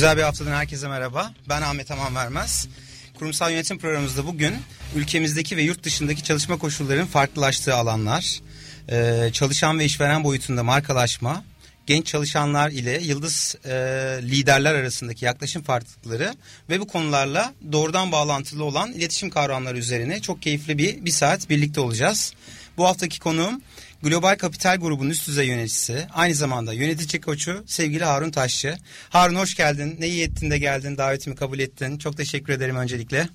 Güzel bir haftadan herkese merhaba. Ben Ahmet Aman Vermez. Kurumsal yönetim programımızda bugün ülkemizdeki ve yurt dışındaki çalışma koşullarının farklılaştığı alanlar, e, çalışan ve işveren boyutunda markalaşma, genç çalışanlar ile yıldız e, liderler arasındaki yaklaşım farklılıkları ve bu konularla doğrudan bağlantılı olan iletişim kavramları üzerine çok keyifli bir bir saat birlikte olacağız. Bu haftaki konuğum Global Kapital Grubu'nun üst düzey yöneticisi, aynı zamanda yönetici koçu sevgili Harun Taşçı. Harun hoş geldin. Ne iyi ettin de geldin, davetimi kabul ettin. Çok teşekkür ederim öncelikle.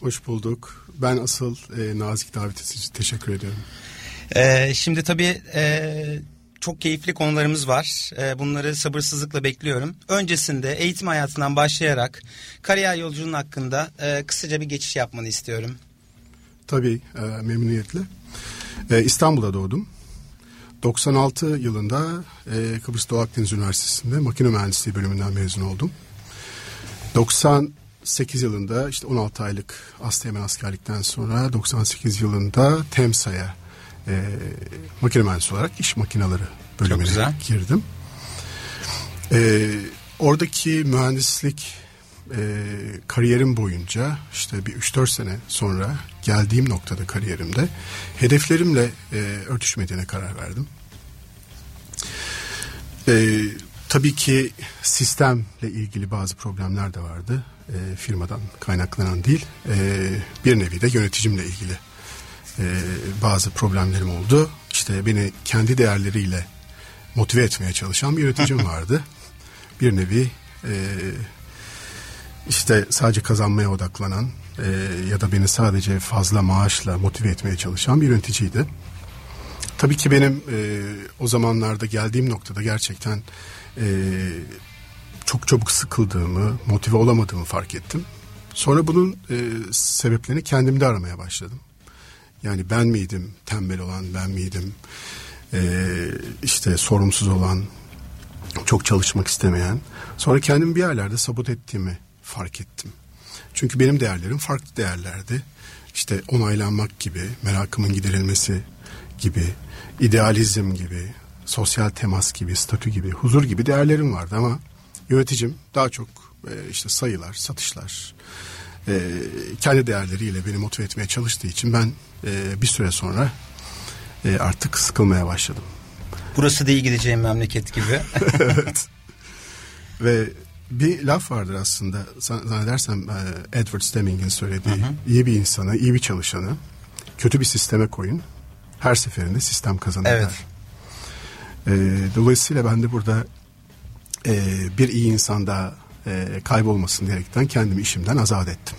Hoş bulduk. Ben asıl e, nazik davetiniz için teşekkür ediyorum. Ee, şimdi tabii e, çok keyifli konularımız var. E, bunları sabırsızlıkla bekliyorum. Öncesinde eğitim hayatından başlayarak kariyer yolculuğun hakkında e, kısaca bir geçiş yapmanı istiyorum. Tabii e, memnuniyetle. İstanbul'da doğdum. 96 yılında e, Kıbrıs Doğu Akdeniz Üniversitesi'nde makine mühendisliği bölümünden mezun oldum. 98 yılında işte 16 aylık Asteğmen askerlikten sonra 98 yılında TEMSA'ya e, makine mühendisi olarak iş makineleri bölümüne girdim. E, oradaki mühendislik e, kariyerim boyunca işte bir 3-4 sene sonra geldiğim noktada kariyerimde hedeflerimle e, örtüşmediğine karar verdim. E, tabii ki sistemle ilgili bazı problemler de vardı. E, firmadan kaynaklanan değil. E, bir nevi de yöneticimle ilgili e, bazı problemlerim oldu. İşte beni kendi değerleriyle motive etmeye çalışan bir yöneticim vardı. Bir nevi e, işte sadece kazanmaya odaklanan e, ya da beni sadece fazla maaşla motive etmeye çalışan bir yöneticiydi. Tabii ki benim e, o zamanlarda geldiğim noktada gerçekten e, çok çabuk sıkıldığımı, motive olamadığımı fark ettim. Sonra bunun e, sebeplerini kendimde aramaya başladım. Yani ben miydim tembel olan, ben miydim e, işte sorumsuz olan, çok çalışmak istemeyen. Sonra kendimi bir yerlerde sabot ettiğimi fark ettim. Çünkü benim değerlerim farklı değerlerdi. İşte onaylanmak gibi, merakımın giderilmesi gibi, idealizm gibi, sosyal temas gibi, statü gibi, huzur gibi değerlerim vardı ama yöneticim daha çok e, işte sayılar, satışlar, e, kendi değerleriyle beni motive etmeye çalıştığı için ben e, bir süre sonra artık sıkılmaya başladım. Burası iyi gideceğim memleket gibi. evet. Ve bir laf vardır aslında zannedersem e, Edward Deming'in söylediği hı hı. iyi bir insanı, iyi bir çalışanı kötü bir sisteme koyun. Her seferinde sistem kazanır evet. E, dolayısıyla ben de burada e, bir iyi insan daha e, kaybolmasın diyerekten kendimi işimden azat ettim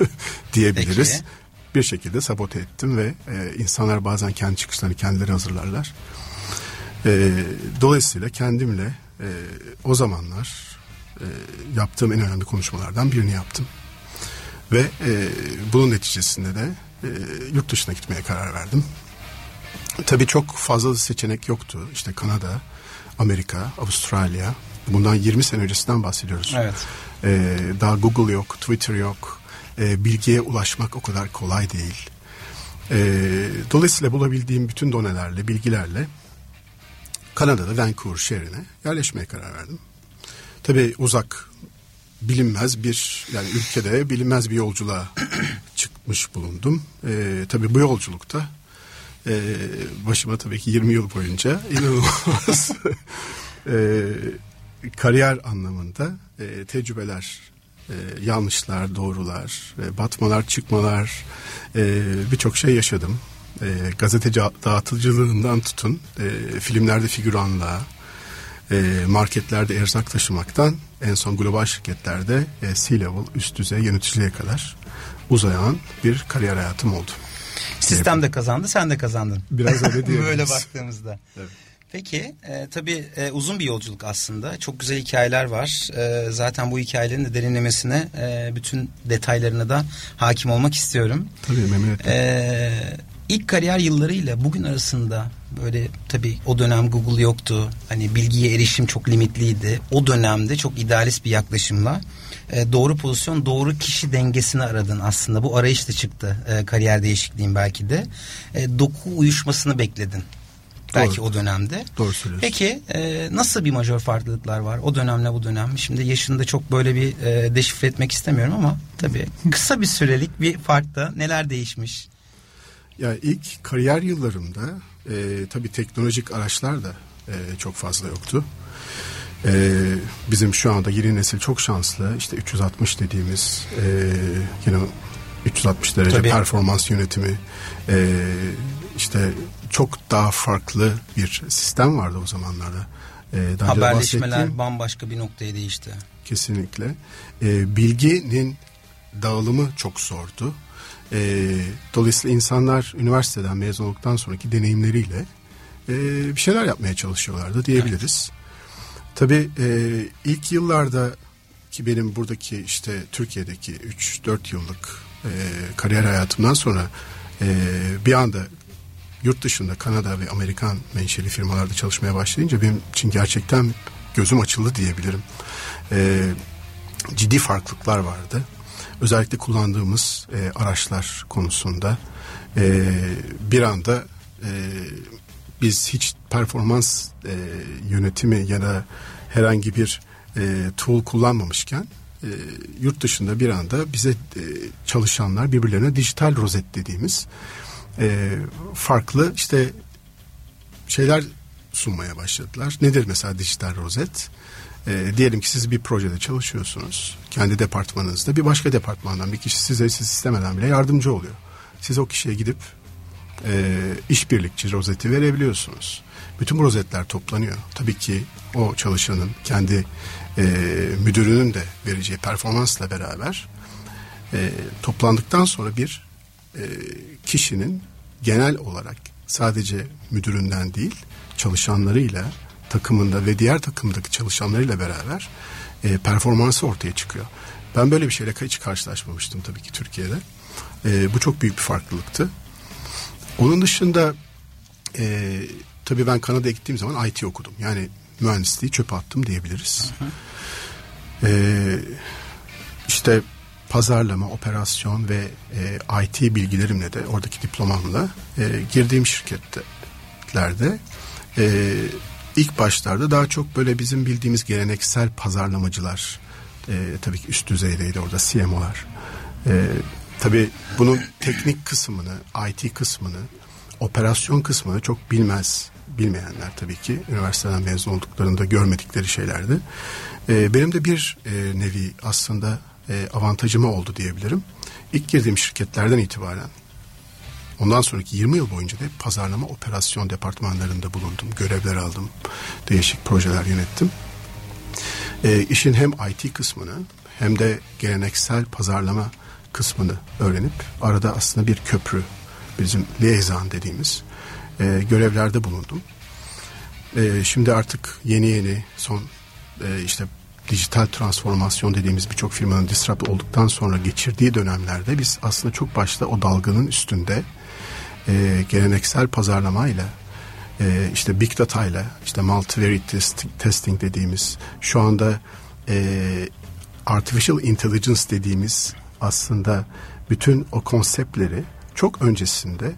diyebiliriz. Peki. Bir şekilde sabote ettim ve e, insanlar bazen kendi çıkışlarını kendileri hazırlarlar. E, dolayısıyla kendimle e, o zamanlar e, yaptığım en önemli konuşmalardan birini yaptım. Ve e, bunun neticesinde de e, yurt dışına gitmeye karar verdim. Tabii çok fazla seçenek yoktu. İşte Kanada, Amerika, Avustralya. Bundan 20 sene öncesinden bahsediyoruz. Evet. Ee, daha Google yok, Twitter yok. Ee, bilgiye ulaşmak o kadar kolay değil. Ee, dolayısıyla bulabildiğim bütün donelerle, bilgilerle Kanada'da Vancouver şehrine yerleşmeye karar verdim. Tabii uzak bilinmez bir yani ülkede bilinmez bir yolculuğa çıkmış bulundum. Ee, tabii bu yolculukta e, başıma tabii ki 20 yıl boyunca inanılmaz e, kariyer anlamında e, tecrübeler, e, yanlışlar, doğrular, e, batmalar, çıkmalar e, birçok şey yaşadım. E, gazeteci dağıtıcılığından tutun e, filmlerde figüranlığa, e, marketlerde erzak taşımaktan en son global şirketlerde e, C-level üst düzey yöneticiliğe kadar uzayan bir kariyer hayatım oldu. Sistem de kazandı sen de kazandın. Biraz öyle diyebiliriz. Böyle baktığımızda. Evet. Peki e, tabii e, uzun bir yolculuk aslında. Çok güzel hikayeler var. E, zaten bu hikayelerin de derinlemesine e, bütün detaylarına da hakim olmak istiyorum. Tabii memnuniyetle. E, ilk kariyer yıllarıyla bugün arasında böyle tabii o dönem Google yoktu. Hani bilgiye erişim çok limitliydi. O dönemde çok idealist bir yaklaşımla e, doğru pozisyon, doğru kişi dengesini aradın aslında. Bu arayış da çıktı e, kariyer değişikliğin belki de. E, doku uyuşmasını bekledin. Belki Doğru. o dönemde. Doğru söylüyorsun. Peki e, nasıl bir majör farklılıklar var o dönemle bu dönem? Şimdi yaşında çok böyle bir e, deşifre etmek istemiyorum ama tabii kısa bir sürelik bir farkta neler değişmiş? Ya ilk kariyer yıllarımda e, tabii teknolojik araçlar da e, çok fazla yoktu. E, bizim şu anda yeni nesil çok şanslı. İşte 360 dediğimiz e, yine 360 derece tabii. performans yönetimi e, işte çok daha farklı bir sistem vardı o zamanlarda. E, daha Haberleşmeler bambaşka bir noktaya değişti. Kesinlikle. E, bilginin dağılımı çok zordu. E, dolayısıyla insanlar üniversiteden mezun olduktan sonraki deneyimleriyle e, bir şeyler yapmaya çalışıyorlardı diyebiliriz. Evet. Tabii e, ilk yıllarda ki benim buradaki işte Türkiye'deki 3-4 yıllık e, kariyer hayatımdan sonra e, bir anda yurt dışında Kanada ve Amerikan menşeli firmalarda çalışmaya başlayınca benim için gerçekten gözüm açıldı diyebilirim. E, ciddi farklılıklar vardı. Özellikle kullandığımız e, araçlar konusunda e, bir anda e, biz hiç performans e, yönetimi ya da herhangi bir e, tool kullanmamışken e, yurt dışında bir anda bize e, çalışanlar birbirlerine dijital rozet dediğimiz e, farklı işte şeyler sunmaya başladılar. Nedir mesela dijital rozet? E, diyelim ki siz bir projede çalışıyorsunuz. Kendi departmanınızda bir başka departmandan bir kişi size siz istemeden bile yardımcı oluyor. Siz o kişiye gidip e, işbirlikçi rozeti verebiliyorsunuz. Bütün bu rozetler toplanıyor. Tabii ki o çalışanın kendi e, müdürünün de vereceği performansla beraber e, toplandıktan sonra bir e, kişinin genel olarak sadece müdüründen değil çalışanlarıyla takımında ve diğer takımdaki çalışanlarıyla beraber e, performansı ortaya çıkıyor. Ben böyle bir şeyle hiç karşılaşmamıştım tabii ki Türkiye'de. E, bu çok büyük bir farklılıktı. Onun dışında e, tabii ben Kanada'ya gittiğim zaman IT okudum. Yani mühendisliği çöpe attım diyebiliriz. Hı hı. E, işte pazarlama, operasyon ve e, IT bilgilerimle de oradaki diplomamla e, girdiğim şirketlerde e, ilk başlarda daha çok böyle bizim bildiğimiz geleneksel pazarlamacılar e, tabii ki üst düzeydeydi orada CMO'lar. E, tabii bunun teknik kısmını, IT kısmını, operasyon kısmını çok bilmez bilmeyenler tabii ki üniversiteden mezun olduklarında görmedikleri şeylerdi. E, benim de bir e, nevi aslında e, avantajıma oldu diyebilirim. İlk girdiğim şirketlerden itibaren ondan sonraki 20 yıl boyunca da pazarlama operasyon departmanlarında bulundum. Görevler aldım. Değişik projeler yönettim. E, işin hem IT kısmını hem de geleneksel pazarlama kısmını öğrenip arada aslında bir köprü bizim liaison dediğimiz e, görevlerde bulundum. E, şimdi artık yeni yeni son e, işte dijital transformasyon dediğimiz birçok firmanın disrupt olduktan sonra geçirdiği dönemlerde biz aslında çok başta o dalganın üstünde e, geleneksel pazarlamayla e, işte big data ile işte multivariate testing dediğimiz şu anda e, artificial intelligence dediğimiz aslında bütün o konseptleri çok öncesinde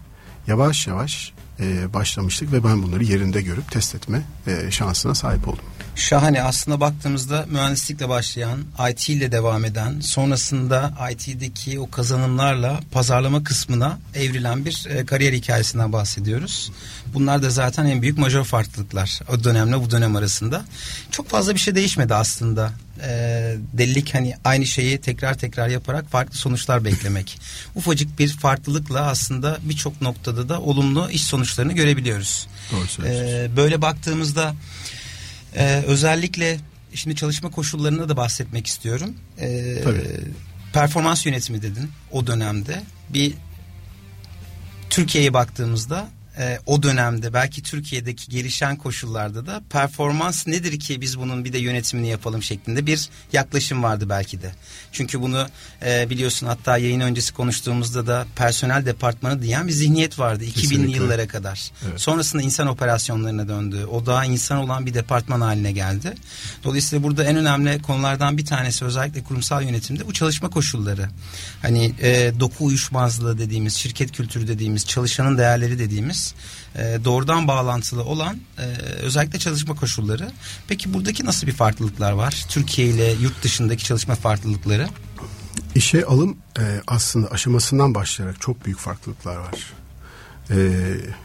yavaş yavaş e, başlamıştık ve ben bunları yerinde görüp test etme e, şansına sahip oldum. Şahane aslında baktığımızda mühendislikle başlayan, IT ile devam eden, sonrasında IT'deki o kazanımlarla pazarlama kısmına evrilen bir e, kariyer hikayesinden bahsediyoruz. Bunlar da zaten en büyük majör farklılıklar o dönemle bu dönem arasında. Çok fazla bir şey değişmedi aslında. E, delilik hani aynı şeyi tekrar tekrar yaparak farklı sonuçlar beklemek. Ufacık bir farklılıkla aslında birçok noktada da olumlu iş sonuçlarını görebiliyoruz. Doğru söylüyorsunuz. E, böyle baktığımızda Ee, özellikle şimdi çalışma koşullarına da bahsetmek istiyorum. Ee, Tabii. Performans yönetimi dedin o dönemde. Bir Türkiye'ye baktığımızda e, o dönemde belki Türkiye'deki gelişen koşullarda da performans nedir ki biz bunun bir de yönetimini yapalım şeklinde bir yaklaşım vardı belki de. Çünkü bunu e, biliyorsun hatta yayın öncesi konuştuğumuzda da personel departmanı diyen bir zihniyet vardı 2000'li Kesinlikle. yıllara kadar. Evet. Sonrasında insan operasyonlarına döndü. O daha insan olan bir departman haline geldi. Dolayısıyla burada en önemli konulardan bir tanesi özellikle kurumsal yönetimde bu çalışma koşulları. Hani e, doku uyuşmazlığı dediğimiz, şirket kültürü dediğimiz, çalışanın değerleri dediğimiz e, doğrudan bağlantılı olan e, özellikle çalışma koşulları. Peki buradaki nasıl bir farklılıklar var? Türkiye ile yurt dışındaki çalışma farklılıkları? İşe alım e, aslında aşamasından başlayarak çok büyük farklılıklar var. E,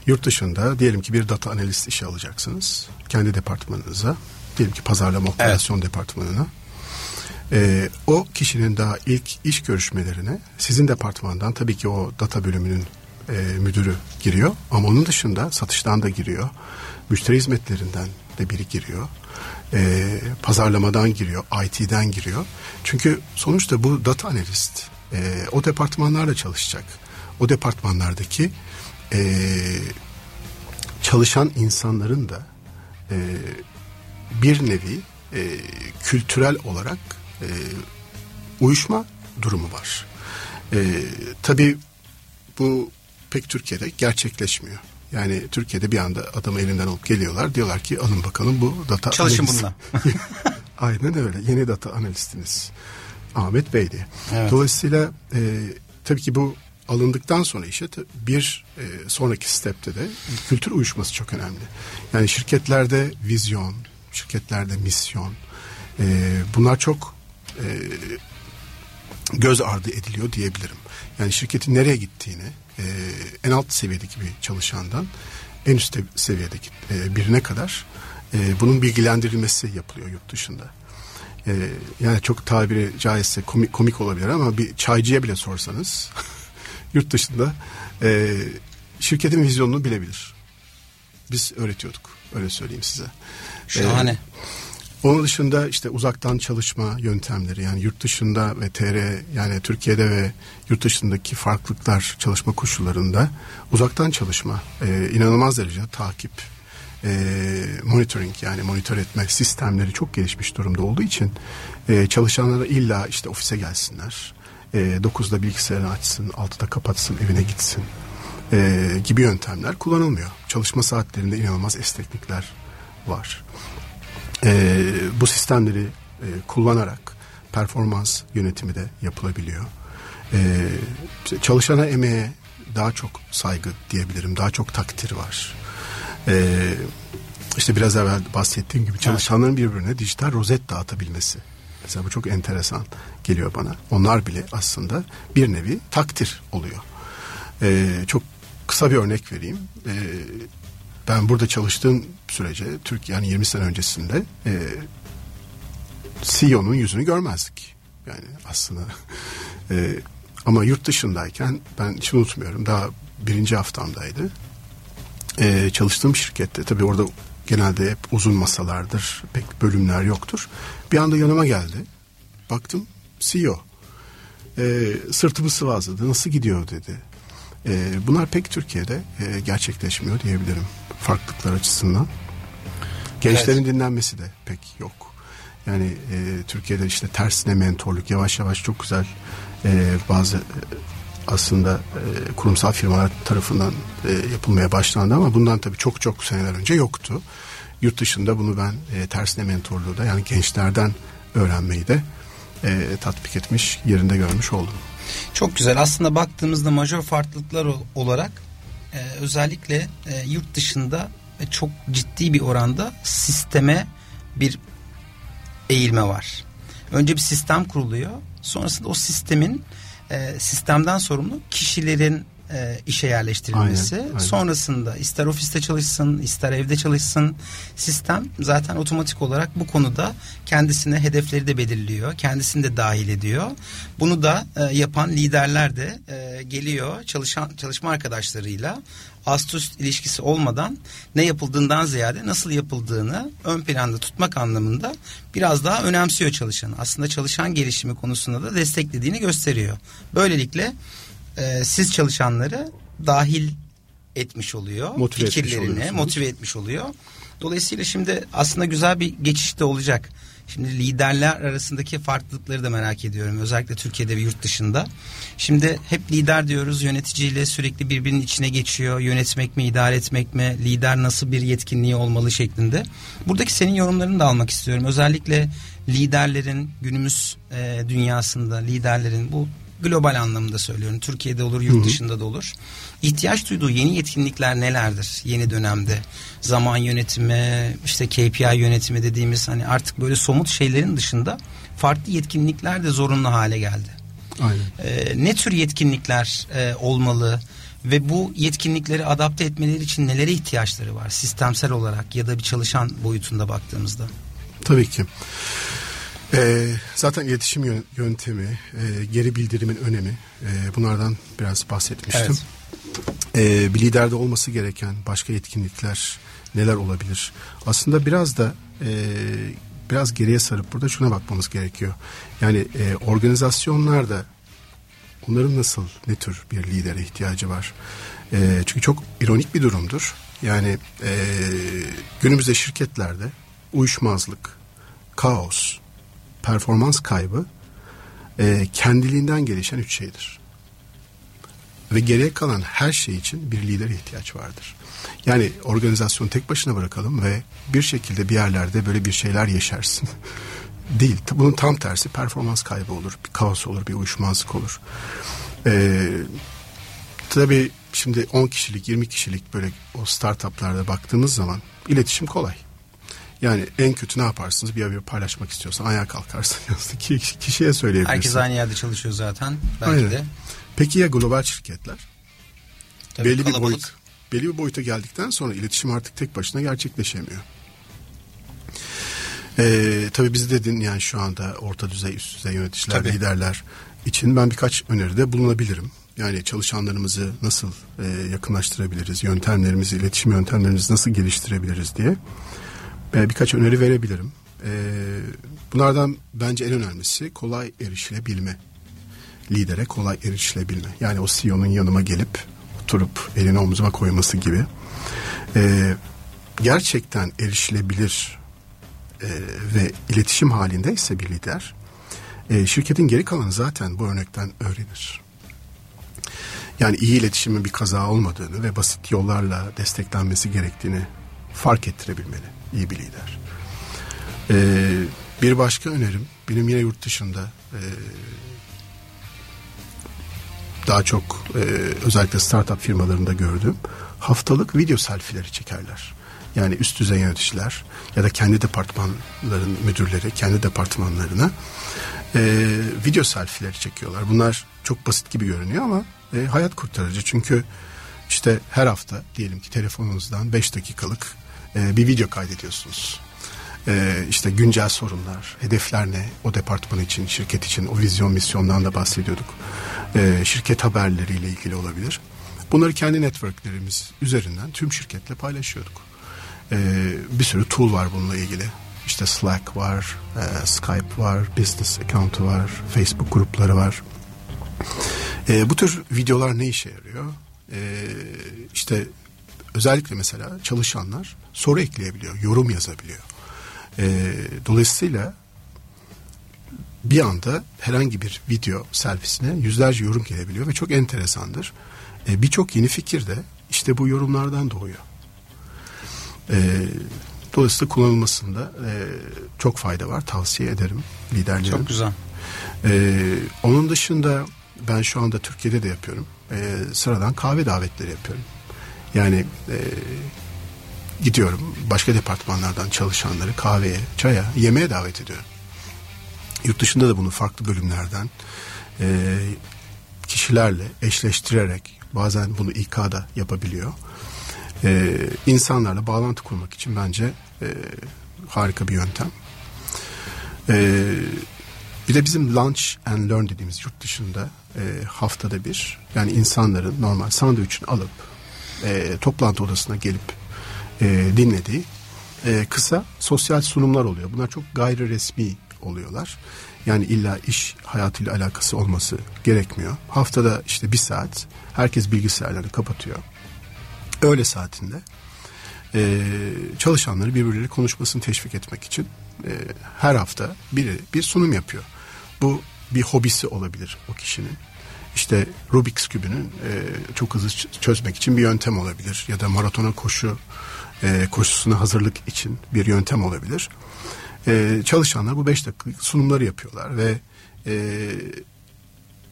yurt dışında diyelim ki bir data analist işe alacaksınız. Kendi departmanınıza. Diyelim ki pazarlama operasyon departmanına. E, o kişinin daha ilk iş görüşmelerine sizin departmandan tabii ki o data bölümünün e, müdürü giriyor. Ama onun dışında satıştan da giriyor. Müşteri hizmetlerinden de biri giriyor. E, pazarlamadan giriyor. IT'den giriyor. Çünkü sonuçta bu data analist e, o departmanlarla çalışacak. O departmanlardaki e, çalışan insanların da e, bir nevi e, kültürel olarak e, uyuşma durumu var. E, tabii bu pek Türkiye'de gerçekleşmiyor. Yani Türkiye'de bir anda adamı elinden alıp geliyorlar. Diyorlar ki alın bakalım bu data Çalışın analist. bununla. Aynen öyle. Yeni data analistiniz. Ahmet Bey diye. Evet. Dolayısıyla e, tabii ki bu alındıktan sonra işe bir e, sonraki stepte de kültür uyuşması çok önemli. Yani şirketlerde vizyon, şirketlerde misyon e, bunlar çok e, göz ardı ediliyor diyebilirim. Yani şirketin nereye gittiğini e, en alt seviyedeki bir çalışandan en üst seviyedeki e, birine kadar e, bunun bilgilendirilmesi yapılıyor yurt dışında. E, yani çok tabiri caizse komik, komik olabilir ama bir çaycıya bile sorsanız yurt dışında e, şirketin vizyonunu bilebilir. Biz öğretiyorduk öyle söyleyeyim size. Şahane. Onun dışında işte uzaktan çalışma yöntemleri yani yurt dışında ve TR yani Türkiye'de ve yurt dışındaki farklılıklar çalışma koşullarında uzaktan çalışma e, inanılmaz derece takip e, monitoring yani monitör etme sistemleri çok gelişmiş durumda olduğu için e, çalışanlara illa işte ofise gelsinler. E, 9'da bilgisayarını açsın, 6'da kapatsın, evine gitsin e, gibi yöntemler kullanılmıyor. Çalışma saatlerinde inanılmaz esneklikler var. E, bu sistemleri e, kullanarak performans yönetimi de yapılabiliyor. E, işte çalışana emeğe daha çok saygı diyebilirim, daha çok takdir var. E, işte biraz evvel bahsettiğim gibi çalışanların birbirine dijital rozet dağıtabilmesi. Mesela bu çok enteresan geliyor bana. Onlar bile aslında bir nevi takdir oluyor. E, çok kısa bir örnek vereyim. E, ben burada çalıştığım sürece Türkiye yani 20 sene öncesinde e, CEO'nun yüzünü görmezdik. Yani aslında e, ama yurt dışındayken ben hiç unutmuyorum daha birinci haftamdaydı. E, çalıştığım şirkette tabii orada genelde hep uzun masalardır pek bölümler yoktur. Bir anda yanıma geldi. Baktım CEO. E, sırtımı sıvazladı. Nasıl gidiyor dedi. E, bunlar pek Türkiye'de e, gerçekleşmiyor diyebilirim. Farklılıklar açısından. Gençlerin dinlenmesi de pek yok. Yani e, Türkiye'de işte tersine mentorluk yavaş yavaş çok güzel e, bazı e, aslında e, kurumsal firmalar tarafından e, yapılmaya başlandı ama bundan tabii çok çok seneler önce yoktu. Yurt dışında bunu ben e, tersine mentorluğu da yani gençlerden öğrenmeyi de e, tatbik etmiş yerinde görmüş oldum. Çok güzel. Aslında baktığımızda majör farklılıklar olarak e, özellikle e, yurt dışında e, çok ciddi bir oranda sisteme bir eğilme var. Önce bir sistem kuruluyor. Sonrasında o sistemin e, sistemden sorumlu kişilerin e, işe yerleştirilmesi. Aynen, aynen. Sonrasında ister ofiste çalışsın, ister evde çalışsın sistem zaten otomatik olarak bu konuda kendisine hedefleri de belirliyor. Kendisini de dahil ediyor. Bunu da e, yapan liderler de e, geliyor çalışan çalışma arkadaşlarıyla ast üst ilişkisi olmadan ne yapıldığından ziyade nasıl yapıldığını ön planda tutmak anlamında biraz daha önemsiyor çalışanı. Aslında çalışan gelişimi konusunda da desteklediğini gösteriyor. Böylelikle e, siz çalışanları dahil etmiş oluyor. Motive etmiş fikirlerini oluyorsunuz. motive etmiş oluyor. Dolayısıyla şimdi aslında güzel bir geçiş de olacak. Şimdi liderler arasındaki farklılıkları da merak ediyorum. Özellikle Türkiye'de ve yurt dışında. Şimdi hep lider diyoruz yöneticiyle sürekli birbirinin içine geçiyor. Yönetmek mi, idare etmek mi, lider nasıl bir yetkinliği olmalı şeklinde. Buradaki senin yorumlarını da almak istiyorum. Özellikle liderlerin günümüz e, dünyasında liderlerin bu global anlamda söylüyorum. Türkiye'de olur, yurt dışında da olur. İhtiyaç duyduğu yeni yetkinlikler nelerdir yeni dönemde? Zaman yönetimi, işte KPI yönetimi dediğimiz hani artık böyle somut şeylerin dışında farklı yetkinlikler de zorunlu hale geldi. Aynen. Ee, ne tür yetkinlikler e, olmalı ve bu yetkinlikleri adapte etmeleri için nelere ihtiyaçları var sistemsel olarak ya da bir çalışan boyutunda baktığımızda? Tabii ki. Ee, zaten iletişim yön- yöntemi, e, geri bildirimin önemi e, bunlardan biraz bahsetmiştim. Ee, bir liderde olması gereken başka yetkinlikler neler olabilir? Aslında biraz da e, biraz geriye sarıp burada şuna bakmamız gerekiyor. Yani e, organizasyonlarda onların nasıl ne tür bir lidere ihtiyacı var? E, çünkü çok ironik bir durumdur. Yani e, günümüzde şirketlerde uyuşmazlık, kaos, performans kaybı e, kendiliğinden gelişen üç şeydir. Ve geriye kalan her şey için bir lidere ihtiyaç vardır. Yani organizasyonu tek başına bırakalım ve bir şekilde bir yerlerde böyle bir şeyler yaşarsın. Değil. Bunun tam tersi performans kaybı olur. Bir kaos olur, bir uyuşmazlık olur. Ee, tabii şimdi 10 kişilik, 20 kişilik böyle o startuplarda baktığımız zaman iletişim kolay. Yani en kötü ne yaparsınız? Bir haber paylaşmak istiyorsan ayağa kalkarsın. Kişiye söyleyebilirsin. Herkes aynı yerde çalışıyor zaten belki Aynen. de. Peki ya global şirketler? Tabii belli bir kalabalık. boyut belli bir boyuta geldikten sonra iletişim artık tek başına gerçekleşemiyor. Ee, tabii biz dedin yani şu anda orta düzey üst düzey yöneticiler Tabii. liderler için ben birkaç öneride bulunabilirim. Yani çalışanlarımızı nasıl e, yakınlaştırabiliriz, yöntemlerimizi, iletişim yöntemlerimizi nasıl geliştirebiliriz diye birkaç öneri verebilirim. E, bunlardan bence en önemlisi kolay erişilebilme. Lidere kolay erişilebilme. Yani o CEO'nun yanıma gelip oturup elini omzuma koyması gibi. E, gerçekten erişilebilir e, ve iletişim halindeyse bir lider e, şirketin geri kalanı zaten bu örnekten öğrenir. Yani iyi iletişimin bir kaza olmadığını ve basit yollarla desteklenmesi gerektiğini fark ettirebilmeli iyi bir lider. Ee, bir başka önerim benim yine yurt dışında e, daha çok e, özellikle startup firmalarında gördüğüm haftalık video selfie'leri çekerler. Yani üst düzey yöneticiler ya da kendi departmanların müdürleri kendi departmanlarına e, video selfie'leri çekiyorlar. Bunlar çok basit gibi görünüyor ama e, hayat kurtarıcı. Çünkü işte her hafta diyelim ki telefonunuzdan 5 dakikalık e, bir video kaydediyorsunuz. E, işte güncel sorunlar, hedefler ne o departman için, şirket için, o vizyon misyondan da bahsediyorduk. E, şirket haberleriyle ilgili olabilir. Bunları kendi networklerimiz üzerinden tüm şirketle paylaşıyorduk. Bir sürü tool var bununla ilgili. İşte Slack var, e, Skype var, business account'u var, Facebook grupları var. E, bu tür videolar ne işe yarıyor? E, işte özellikle mesela çalışanlar soru ekleyebiliyor, yorum yazabiliyor. E, dolayısıyla bir anda herhangi bir video selfiesine yüzlerce yorum gelebiliyor ve çok enteresandır. E, Birçok yeni fikir de işte bu yorumlardan doğuyor. E, dolayısıyla kullanılmasında e, çok fayda var. Tavsiye ederim liderlerin. Çok güzel. Ee, onun dışında ben şu anda Türkiye'de de yapıyorum. Ee, sıradan kahve davetleri yapıyorum. Yani e, gidiyorum başka departmanlardan çalışanları kahveye, çaya, yemeğe davet ediyorum. Yurt dışında da bunu farklı bölümlerden e, kişilerle eşleştirerek Bazen bunu İK da yapabiliyor. E, insanlarla bağlantı kurmak için bence e, harika bir yöntem. E, bir de bizim lunch and learn dediğimiz yurt dışında e, haftada bir yani insanların normal sandviçini alıp e, toplantı odasına gelip e, dinlediği e, kısa sosyal sunumlar oluyor. Bunlar çok gayri resmi oluyorlar. Yani illa iş hayatıyla alakası olması gerekmiyor. Haftada işte bir saat herkes bilgisayarlarını kapatıyor. Öğle saatinde e, çalışanları birbirleriyle konuşmasını teşvik etmek için e, her hafta biri bir sunum yapıyor. Bu bir hobisi olabilir o kişinin. İşte Rubik's kübünü e, çok hızlı çözmek için bir yöntem olabilir ya da maratona koşu e, koşusuna hazırlık için bir yöntem olabilir. E, çalışanlar bu beş dakika sunumları yapıyorlar ve e,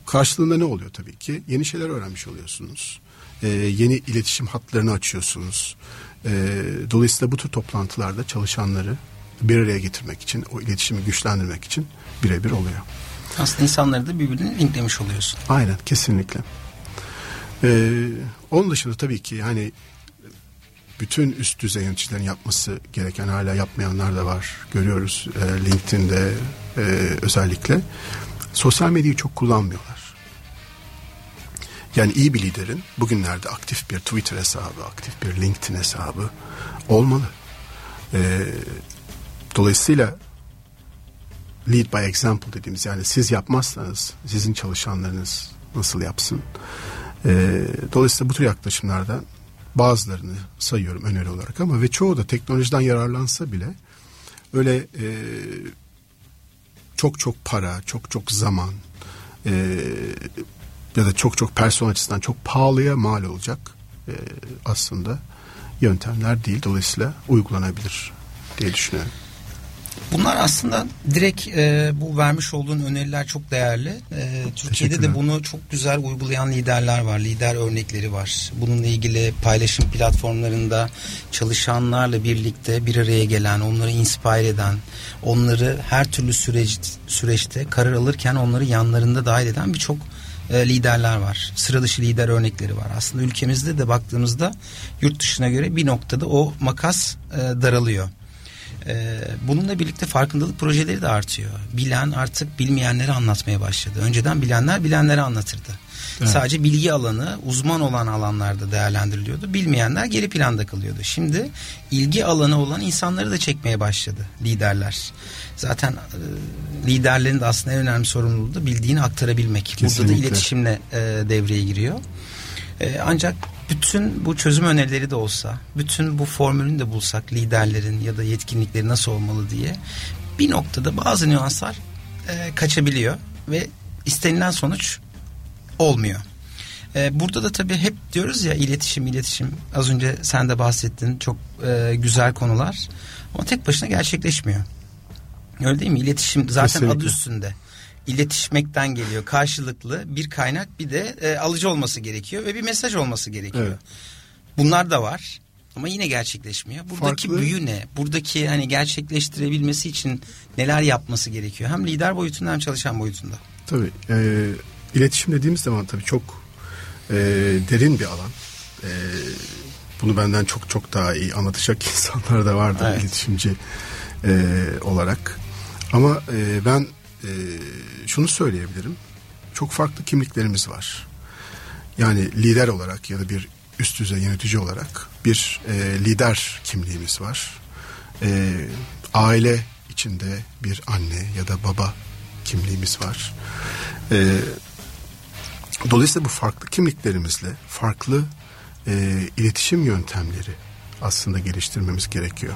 karşılığında ne oluyor tabii ki? Yeni şeyler öğrenmiş oluyorsunuz. E, yeni iletişim hatlarını açıyorsunuz. E, dolayısıyla bu tür toplantılarda çalışanları bir araya getirmek için, o iletişimi güçlendirmek için birebir oluyor. Aslında insanları da birbirine linklemiş oluyorsun. Aynen kesinlikle. Ee, onun dışında tabii ki yani bütün üst düzey yöneticilerin yapması gereken hala yapmayanlar da var. Görüyoruz e, LinkedIn'de e, özellikle. Sosyal medyayı çok kullanmıyorlar. Yani iyi bir liderin bugünlerde aktif bir Twitter hesabı, aktif bir LinkedIn hesabı olmalı. E, dolayısıyla lead by example dediğimiz yani siz yapmazsanız sizin çalışanlarınız nasıl yapsın? E, dolayısıyla bu tür yaklaşımlardan bazılarını sayıyorum öneri olarak ama ve çoğu da teknolojiden yararlansa bile öyle e, çok çok para, çok çok zaman e, ya da çok çok personel açısından çok pahalıya mal olacak e, aslında yöntemler değil. Dolayısıyla uygulanabilir diye düşünüyorum. Bunlar aslında direkt e, bu vermiş olduğun öneriler çok değerli. E, Türkiye'de de bunu çok güzel uygulayan liderler var. Lider örnekleri var. Bununla ilgili paylaşım platformlarında çalışanlarla birlikte bir araya gelen, onları inspire eden, onları her türlü süreç, süreçte karar alırken onları yanlarında dahil eden birçok e, liderler var. Sıra dışı lider örnekleri var. Aslında ülkemizde de baktığımızda yurt dışına göre bir noktada o makas e, daralıyor. Ee, bununla birlikte farkındalık projeleri de artıyor. Bilen artık bilmeyenleri anlatmaya başladı. Önceden bilenler bilenleri anlatırdı. Evet. Sadece bilgi alanı uzman olan alanlarda değerlendiriliyordu. Bilmeyenler geri planda kalıyordu. Şimdi ilgi alanı olan insanları da çekmeye başladı liderler. Zaten e, liderlerin de aslında en önemli sorumluluğu da bildiğini aktarabilmek. Kesinlikle. Burada da iletişimle e, devreye giriyor. E, ancak bütün bu çözüm önerileri de olsa, bütün bu formülünü de bulsak liderlerin ya da yetkinlikleri nasıl olmalı diye bir noktada bazı nüanslar e, kaçabiliyor ve istenilen sonuç olmuyor. E, burada da tabii hep diyoruz ya iletişim iletişim az önce sen de bahsettin çok e, güzel konular ama tek başına gerçekleşmiyor. Öyle değil mi? İletişim zaten Kesinlikle. adı üstünde iletişmekten geliyor. Karşılıklı bir kaynak bir de e, alıcı olması gerekiyor ve bir mesaj olması gerekiyor. Evet. Bunlar da var. Ama yine gerçekleşmiyor. Buradaki Farklı. büyü ne? Buradaki hani gerçekleştirebilmesi için neler yapması gerekiyor? Hem lider boyutunda hem çalışan boyutunda. Tabii. E, iletişim dediğimiz zaman tabii çok e, derin bir alan. E, bunu benden çok çok daha iyi anlatacak insanlar da vardır evet. iletişimci e, olarak. Ama e, ben e, şunu söyleyebilirim. Çok farklı kimliklerimiz var. Yani lider olarak ya da bir üst düzey yönetici olarak bir e, lider kimliğimiz var. E, aile içinde bir anne ya da baba kimliğimiz var. E, dolayısıyla bu farklı kimliklerimizle farklı e, iletişim yöntemleri aslında geliştirmemiz gerekiyor.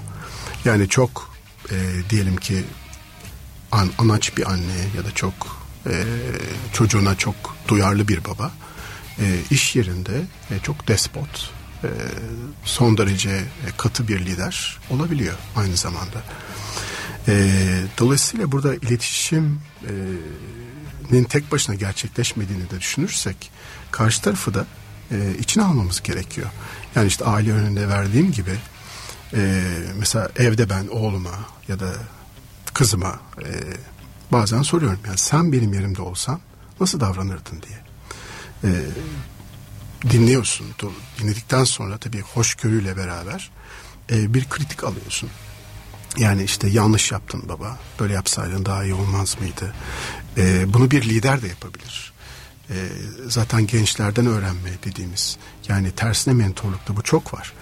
Yani çok e, diyelim ki an, anaç bir anne ya da çok e, çocuğuna çok duyarlı bir baba e, iş yerinde e, çok despot e, son derece e, katı bir lider olabiliyor aynı zamanda. E, dolayısıyla burada iletişimin e, tek başına gerçekleşmediğini de düşünürsek karşı tarafı da e, içine almamız gerekiyor. Yani işte aile önünde verdiğim gibi e, mesela evde ben oğluma ya da kızıma e, bazen soruyorum yani sen benim yerimde olsan nasıl davranırdın diye. E, dinliyorsun. Dinledikten sonra tabii hoşgörüyle beraber e, bir kritik alıyorsun. Yani işte yanlış yaptın baba. Böyle yapsaydın daha iyi olmaz mıydı? E, bunu bir lider de yapabilir. E, zaten gençlerden öğrenme dediğimiz yani tersine mentorlukta bu çok var.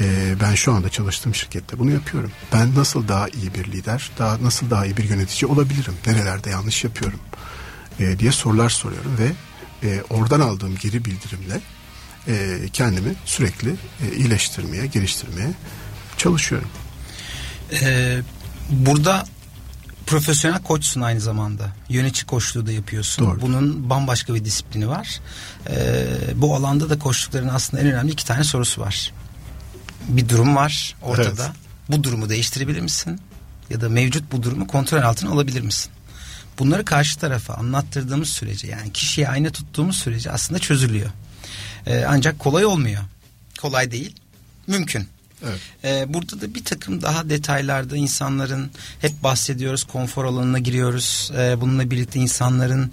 E, ben şu anda çalıştığım şirkette bunu yapıyorum. Ben nasıl daha iyi bir lider, daha nasıl daha iyi bir yönetici olabilirim? Nerelerde yanlış yapıyorum? E, diye sorular soruyorum ve e, oradan aldığım geri bildirimle e, kendimi sürekli e, iyileştirmeye, geliştirmeye çalışıyorum. Ee, burada profesyonel koçsun aynı zamanda. Yönetici koçluğu da yapıyorsun. Doğru. Bunun bambaşka bir disiplini var. Ee, bu alanda da koçlukların aslında en önemli iki tane sorusu var. Bir durum var ortada. Evet. Bu durumu değiştirebilir misin? Ya da mevcut bu durumu kontrol altına alabilir misin? Bunları karşı tarafa anlattırdığımız sürece yani kişiye aynı tuttuğumuz sürece aslında çözülüyor. Ee, ancak kolay olmuyor. Kolay değil. Mümkün. Evet. Ee, burada da bir takım daha detaylarda insanların hep bahsediyoruz konfor alanına giriyoruz. Ee, bununla birlikte insanların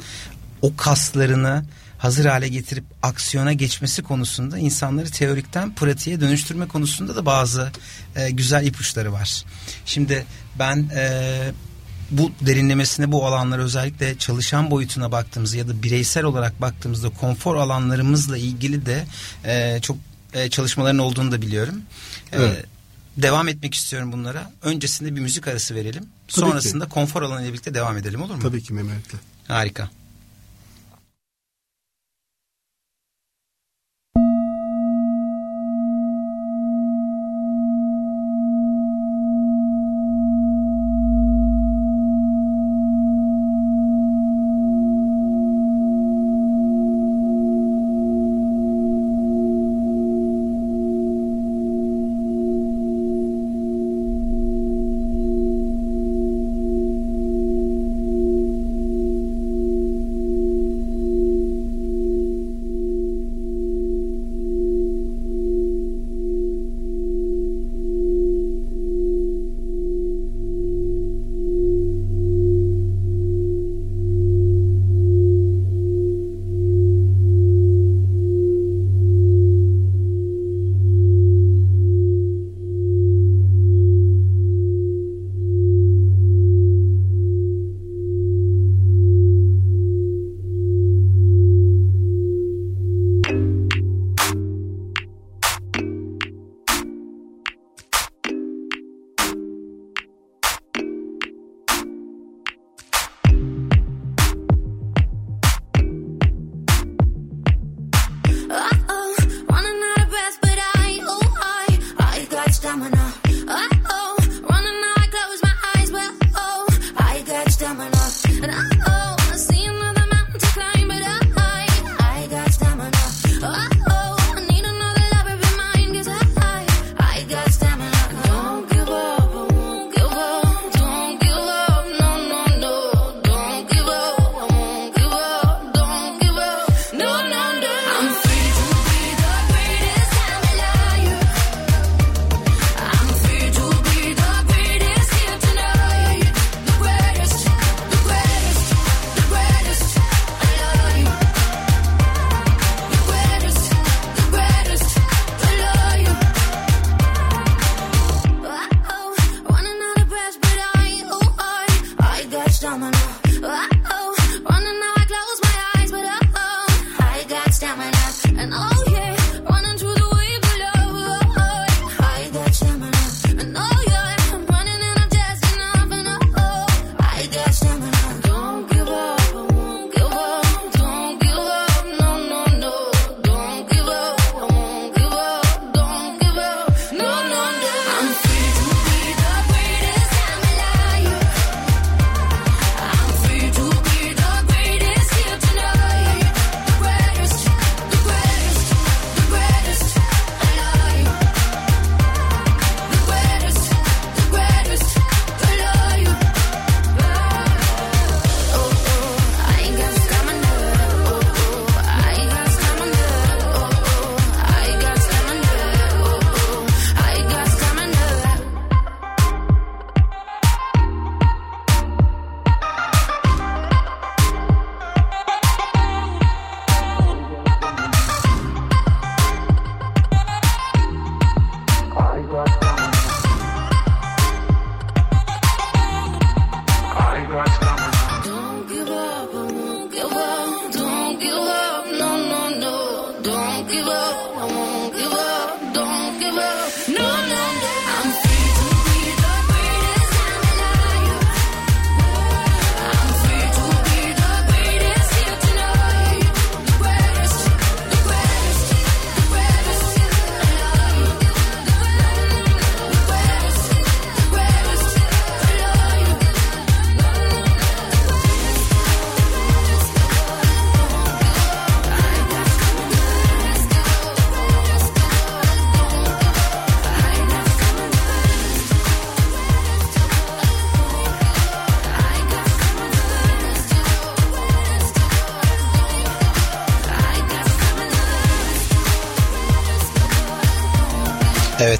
o kaslarını hazır hale getirip aksiyona geçmesi konusunda insanları teorikten pratiğe dönüştürme konusunda da bazı e, güzel ipuçları var. Şimdi ben e, bu derinlemesine bu alanlara özellikle çalışan boyutuna baktığımızda ya da bireysel olarak baktığımızda konfor alanlarımızla ilgili de e, çok e, çalışmaların olduğunu da biliyorum. E, evet. Devam etmek istiyorum bunlara. Öncesinde bir müzik arası verelim. Tabii Sonrasında ki. konfor alanı ile birlikte devam edelim olur mu? Tabii ki memnuniyetle. Harika.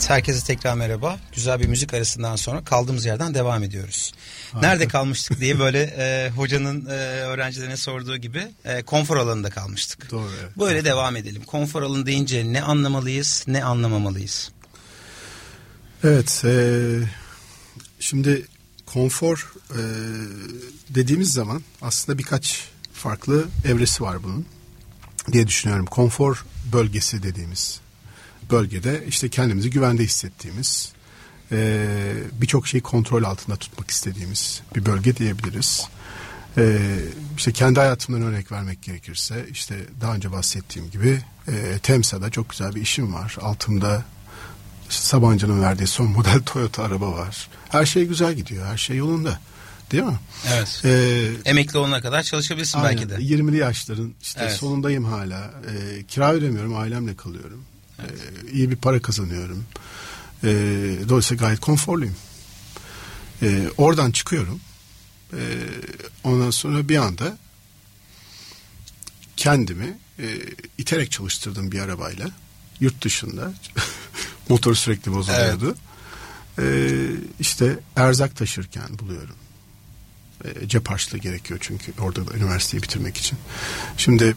Evet herkese tekrar merhaba. Güzel bir müzik arasından sonra kaldığımız yerden devam ediyoruz. Harika. Nerede kalmıştık diye böyle e, hocanın e, öğrencilerine sorduğu gibi e, konfor alanında kalmıştık. Doğru. Evet. Böyle evet. devam edelim. Konfor alanı deyince ne anlamalıyız ne anlamamalıyız? Evet e, şimdi konfor e, dediğimiz zaman aslında birkaç farklı evresi var bunun diye düşünüyorum. Konfor bölgesi dediğimiz bölgede işte kendimizi güvende hissettiğimiz e, birçok şeyi kontrol altında tutmak istediğimiz bir bölge diyebiliriz. E, işte kendi hayatımdan örnek vermek gerekirse işte daha önce bahsettiğim gibi e, Temsa'da çok güzel bir işim var. Altımda işte Sabancı'nın verdiği son model Toyota araba var. Her şey güzel gidiyor. Her şey yolunda. Değil mi? Evet. Ee, Emekli olana kadar çalışabilirsin aynen, belki de. 20'li yaşların işte evet. sonundayım hala. Ee, kira ödemiyorum, ailemle kalıyorum. Evet. Ee, iyi bir para kazanıyorum. Ee, dolayısıyla gayet konforluyum. Ee, oradan çıkıyorum. Ondan sonra bir anda kendimi e, iterek çalıştırdım bir arabayla. Yurt dışında. Motor sürekli bozuluyordu. Evet. İşte erzak taşırken buluyorum. Cep harçlığı gerekiyor çünkü orada da üniversiteyi bitirmek için. Şimdi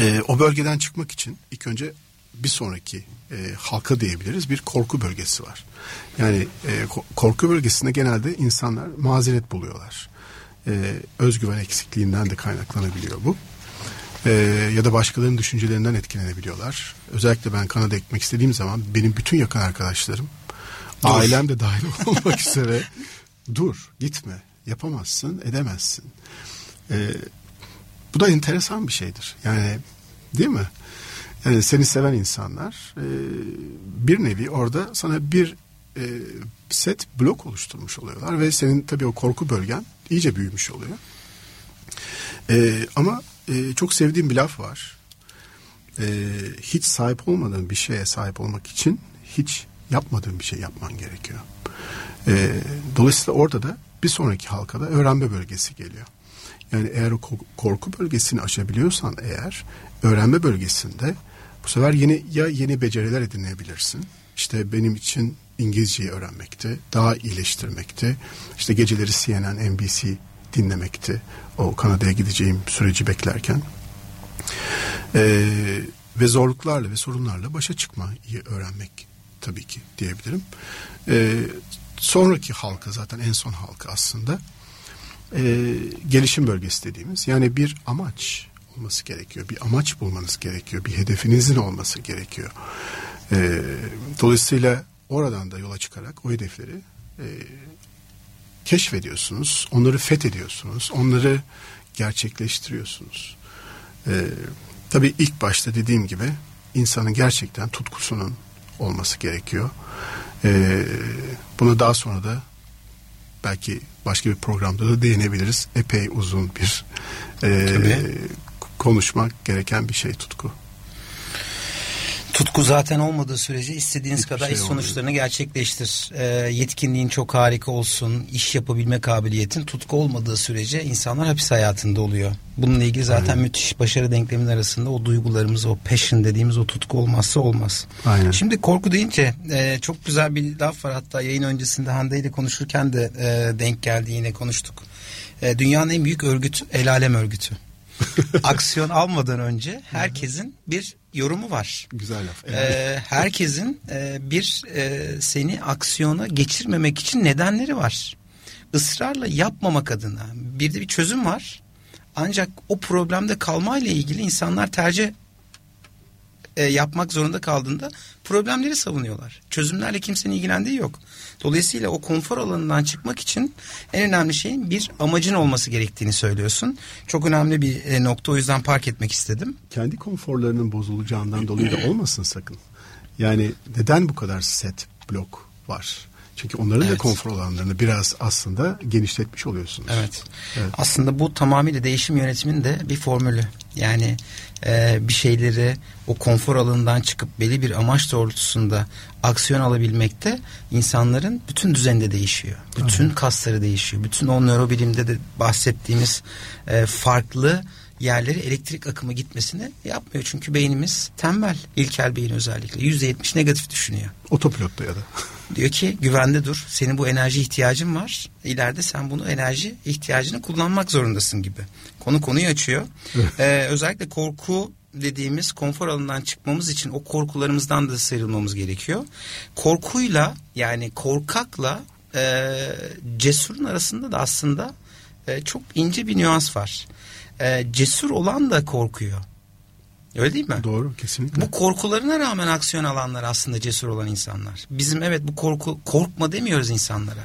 e, o bölgeden çıkmak için ilk önce bir sonraki e, halka diyebiliriz bir korku bölgesi var. Yani e, korku bölgesinde genelde insanlar mazeret buluyorlar. E, özgüven eksikliğinden de kaynaklanabiliyor bu. E, ya da başkalarının düşüncelerinden etkilenebiliyorlar. Özellikle ben Kanada gitmek istediğim zaman benim bütün yakın arkadaşlarım, dur. ailem de dahil olmak üzere dur gitme yapamazsın edemezsin. E, bu da enteresan bir şeydir. Yani değil mi? Yani seni seven insanlar e, bir nevi orada sana bir e, set blok oluşturmuş oluyorlar ve senin tabii o korku bölgen iyice büyümüş oluyor. E, ama çok sevdiğim bir laf var. Hiç sahip olmadığın bir şeye sahip olmak için hiç yapmadığın bir şey yapman gerekiyor. Dolayısıyla orada da bir sonraki halkada öğrenme bölgesi geliyor. Yani eğer o korku bölgesini aşabiliyorsan eğer öğrenme bölgesinde bu sefer yeni ya yeni beceriler edinebilirsin. İşte benim için İngilizceyi öğrenmekti, daha iyileştirmekti. İşte geceleri CNN, NBC dinlemekti. O Kanada'ya gideceğim süreci beklerken. Ee, ve zorluklarla ve sorunlarla başa çıkmayı öğrenmek tabii ki diyebilirim. Ee, sonraki halka zaten en son halka aslında e, gelişim bölgesi dediğimiz yani bir amaç olması gerekiyor. Bir amaç bulmanız gerekiyor. Bir hedefinizin olması gerekiyor. E, dolayısıyla oradan da yola çıkarak o hedefleri e, keşfediyorsunuz. Onları fethediyorsunuz. Onları gerçekleştiriyorsunuz. E, tabii ilk başta dediğim gibi insanın gerçekten tutkusunun olması gerekiyor. E, bunu daha sonra da belki başka bir programda da değinebiliriz. Epey uzun bir e, konuşmak gereken bir şey tutku. Tutku zaten olmadığı sürece istediğiniz Hiçbir kadar şey iş sonuçlarını olmuyor. gerçekleştir. E, yetkinliğin çok harika olsun, iş yapabilme kabiliyetin tutku olmadığı sürece insanlar hapis hayatında oluyor. Bununla ilgili zaten Aynen. müthiş başarı denklemin arasında o duygularımız, o passion dediğimiz o tutku olmazsa olmaz. Aynen. Şimdi korku deyince e, çok güzel bir laf var hatta yayın öncesinde Hande ile konuşurken de e, denk geldi yine konuştuk. E, dünyanın en büyük örgütü El Alem örgütü. aksiyon almadan önce herkesin bir yorumu var. Güzel laf. Ee, herkesin e, bir e, seni aksiyona geçirmemek için nedenleri var. Israrla yapmamak adına bir de bir çözüm var. Ancak o problemde kalmayla ilgili insanlar tercih e, yapmak zorunda kaldığında problemleri savunuyorlar. Çözümlerle kimsenin ilgilendiği yok. Dolayısıyla o konfor alanından çıkmak için en önemli şeyin bir amacın olması gerektiğini söylüyorsun. Çok önemli bir e, nokta o yüzden park etmek istedim. Kendi konforlarının bozulacağından dolayı da olmasın sakın. Yani neden bu kadar set blok var? Çünkü onların evet. da konfor alanlarını biraz aslında genişletmiş oluyorsunuz. Evet. evet. Aslında bu tamamıyla değişim yönetimin de bir formülü. Yani e, bir şeyleri o konfor alanından çıkıp belli bir amaç doğrultusunda aksiyon alabilmekte insanların bütün düzende değişiyor. Bütün evet. kasları değişiyor. Bütün o nörobilimde de bahsettiğimiz e, farklı yerlere elektrik akımı gitmesini yapmıyor. Çünkü beynimiz tembel. İlkel beyin özellikle. %70 negatif düşünüyor. Otopilotta ya da. Diyor ki güvende dur. Senin bu enerji ihtiyacın var. İleride sen bunu enerji ihtiyacını kullanmak zorundasın gibi. Konu konuyu açıyor. ee, özellikle korku dediğimiz konfor alanından çıkmamız için o korkularımızdan da sıyrılmamız gerekiyor. Korkuyla yani korkakla e, cesurun arasında da aslında e, çok ince bir nüans var. E, cesur olan da korkuyor. Öyle değil mi? Doğru kesinlikle. Bu korkularına rağmen aksiyon alanlar aslında cesur olan insanlar. Bizim evet bu korku korkma demiyoruz insanlara.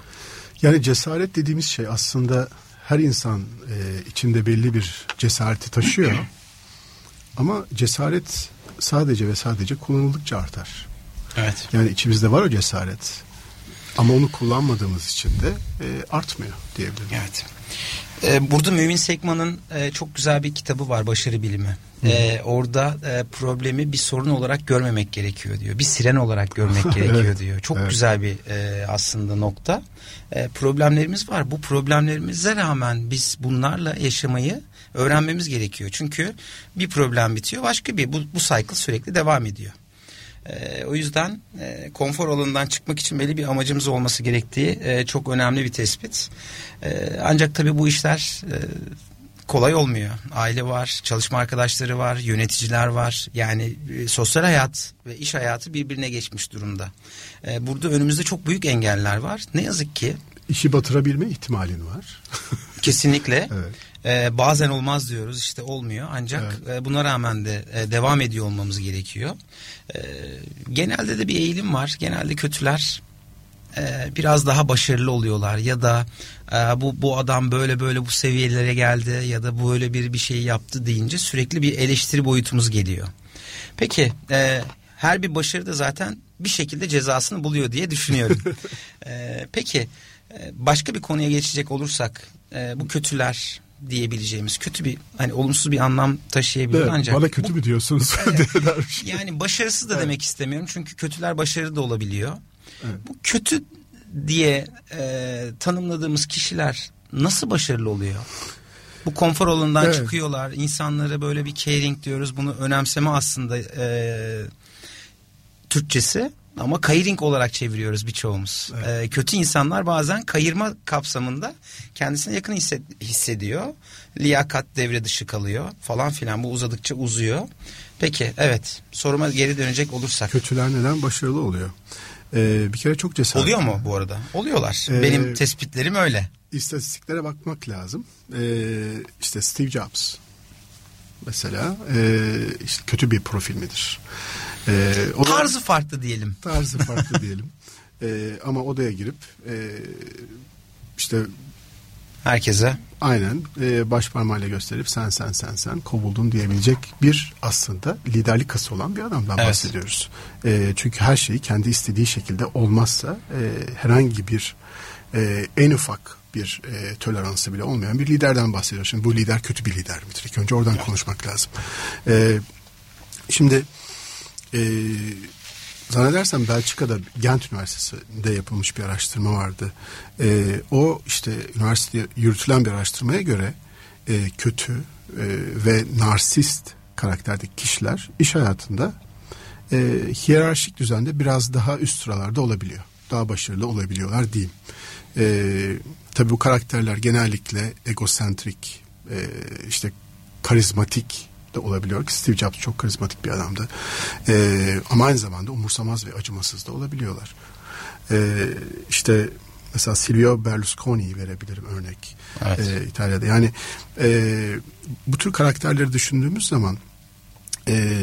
Yani cesaret dediğimiz şey aslında her insan e, içinde belli bir cesareti taşıyor. Ama cesaret sadece ve sadece kullanıldıkça artar. Evet. Yani içimizde var o cesaret. Ama onu kullanmadığımız için de e, artmıyor diyebilirim. Evet. Ee, burada Mümin Sekman'ın e, çok güzel bir kitabı var Başarı Bilimi. Ee, orada e, problemi bir sorun olarak görmemek gerekiyor diyor. Bir siren olarak görmek gerekiyor Evet, diyor. Çok evet. güzel bir e, aslında nokta. E, problemlerimiz var. Bu problemlerimize rağmen biz bunlarla yaşamayı öğrenmemiz gerekiyor. Çünkü bir problem bitiyor başka bir. Bu, bu cycle sürekli devam ediyor. E, o yüzden e, konfor alanından çıkmak için belli bir amacımız olması gerektiği e, çok önemli bir tespit. E, ancak tabii bu işler e, kolay olmuyor. Aile var, çalışma arkadaşları var, yöneticiler var. Yani e, sosyal hayat ve iş hayatı birbirine geçmiş durumda. E, burada önümüzde çok büyük engeller var. Ne yazık ki İşi batırabilme ihtimalin var. kesinlikle Evet. E, bazen olmaz diyoruz işte olmuyor. Ancak e, buna rağmen de e, devam ediyor olmamız gerekiyor. E, genelde de bir eğilim var. Genelde kötüler e, biraz daha başarılı oluyorlar ya da e, bu bu adam böyle böyle bu seviyelere geldi ya da böyle bir bir şey yaptı deyince sürekli bir eleştiri boyutumuz geliyor. Peki e, her bir başarı da zaten bir şekilde cezasını buluyor diye düşünüyorum. E, peki e, başka bir konuya geçecek olursak e, bu kötüler diyebileceğimiz kötü bir hani olumsuz bir anlam taşıyabilir Evet, ancak bana kötü bu- mü diyorsunuz? yani başarısız da demek istemiyorum çünkü kötüler başarılı da olabiliyor. Evet. Bu kötü diye e, tanımladığımız kişiler nasıl başarılı oluyor? Bu konfor alanından Evet. çıkıyorlar. İnsanlara böyle bir caring diyoruz. Bunu önemseme aslında e, Türkçesi ama kayıring olarak çeviriyoruz birçoğumuz. E, kötü insanlar bazen kayırma kapsamında kendisine yakın hisset- hissediyor. Liyakat devre dışı kalıyor falan filan. Bu uzadıkça uzuyor. Peki evet soruma geri dönecek olursak. Kötüler neden başarılı oluyor? Ee, bir kere çok cesaret. Oluyor mu bu arada? Oluyorlar. Ee, Benim tespitlerim öyle. İstatistiklere bakmak lazım. Ee, işte Steve Jobs mesela e, işte kötü bir profil midir? Ee, o da- Tarzı farklı diyelim. tarzı farklı diyelim. Ee, ama odaya girip e, işte Herkese. aynen e, baş parmağıyla gösterip sen sen sen sen kovuldun diyebilecek bir aslında liderlik kası olan bir adamdan Evet. bahsediyoruz. E, çünkü her şeyi kendi istediği şekilde olmazsa e, herhangi bir e, en ufak bir e, toleransı bile olmayan bir liderden bahsediyoruz. Şimdi bu lider kötü bir lider midir? İlk önce oradan konuşmak lazım. E, şimdi e, zannedersem Belçika'da Gent Üniversitesi'nde yapılmış bir araştırma vardı. E, o işte üniversitede yürütülen bir araştırmaya göre e, kötü e, ve narsist karakterdeki kişiler iş hayatında e, hiyerarşik düzende biraz daha üst sıralarda olabiliyor. Daha başarılı olabiliyorlar diyeyim. E, tabii bu karakterler genellikle egosentrik, e, işte karizmatik de olabiliyor ki Steve Jobs çok karizmatik bir adamdı. E, ama aynı zamanda umursamaz ve acımasız da olabiliyorlar. E, işte mesela Silvio Berlusconi'yi verebilirim örnek. Evet. E, İtalya'da yani e, bu tür karakterleri düşündüğümüz zaman e,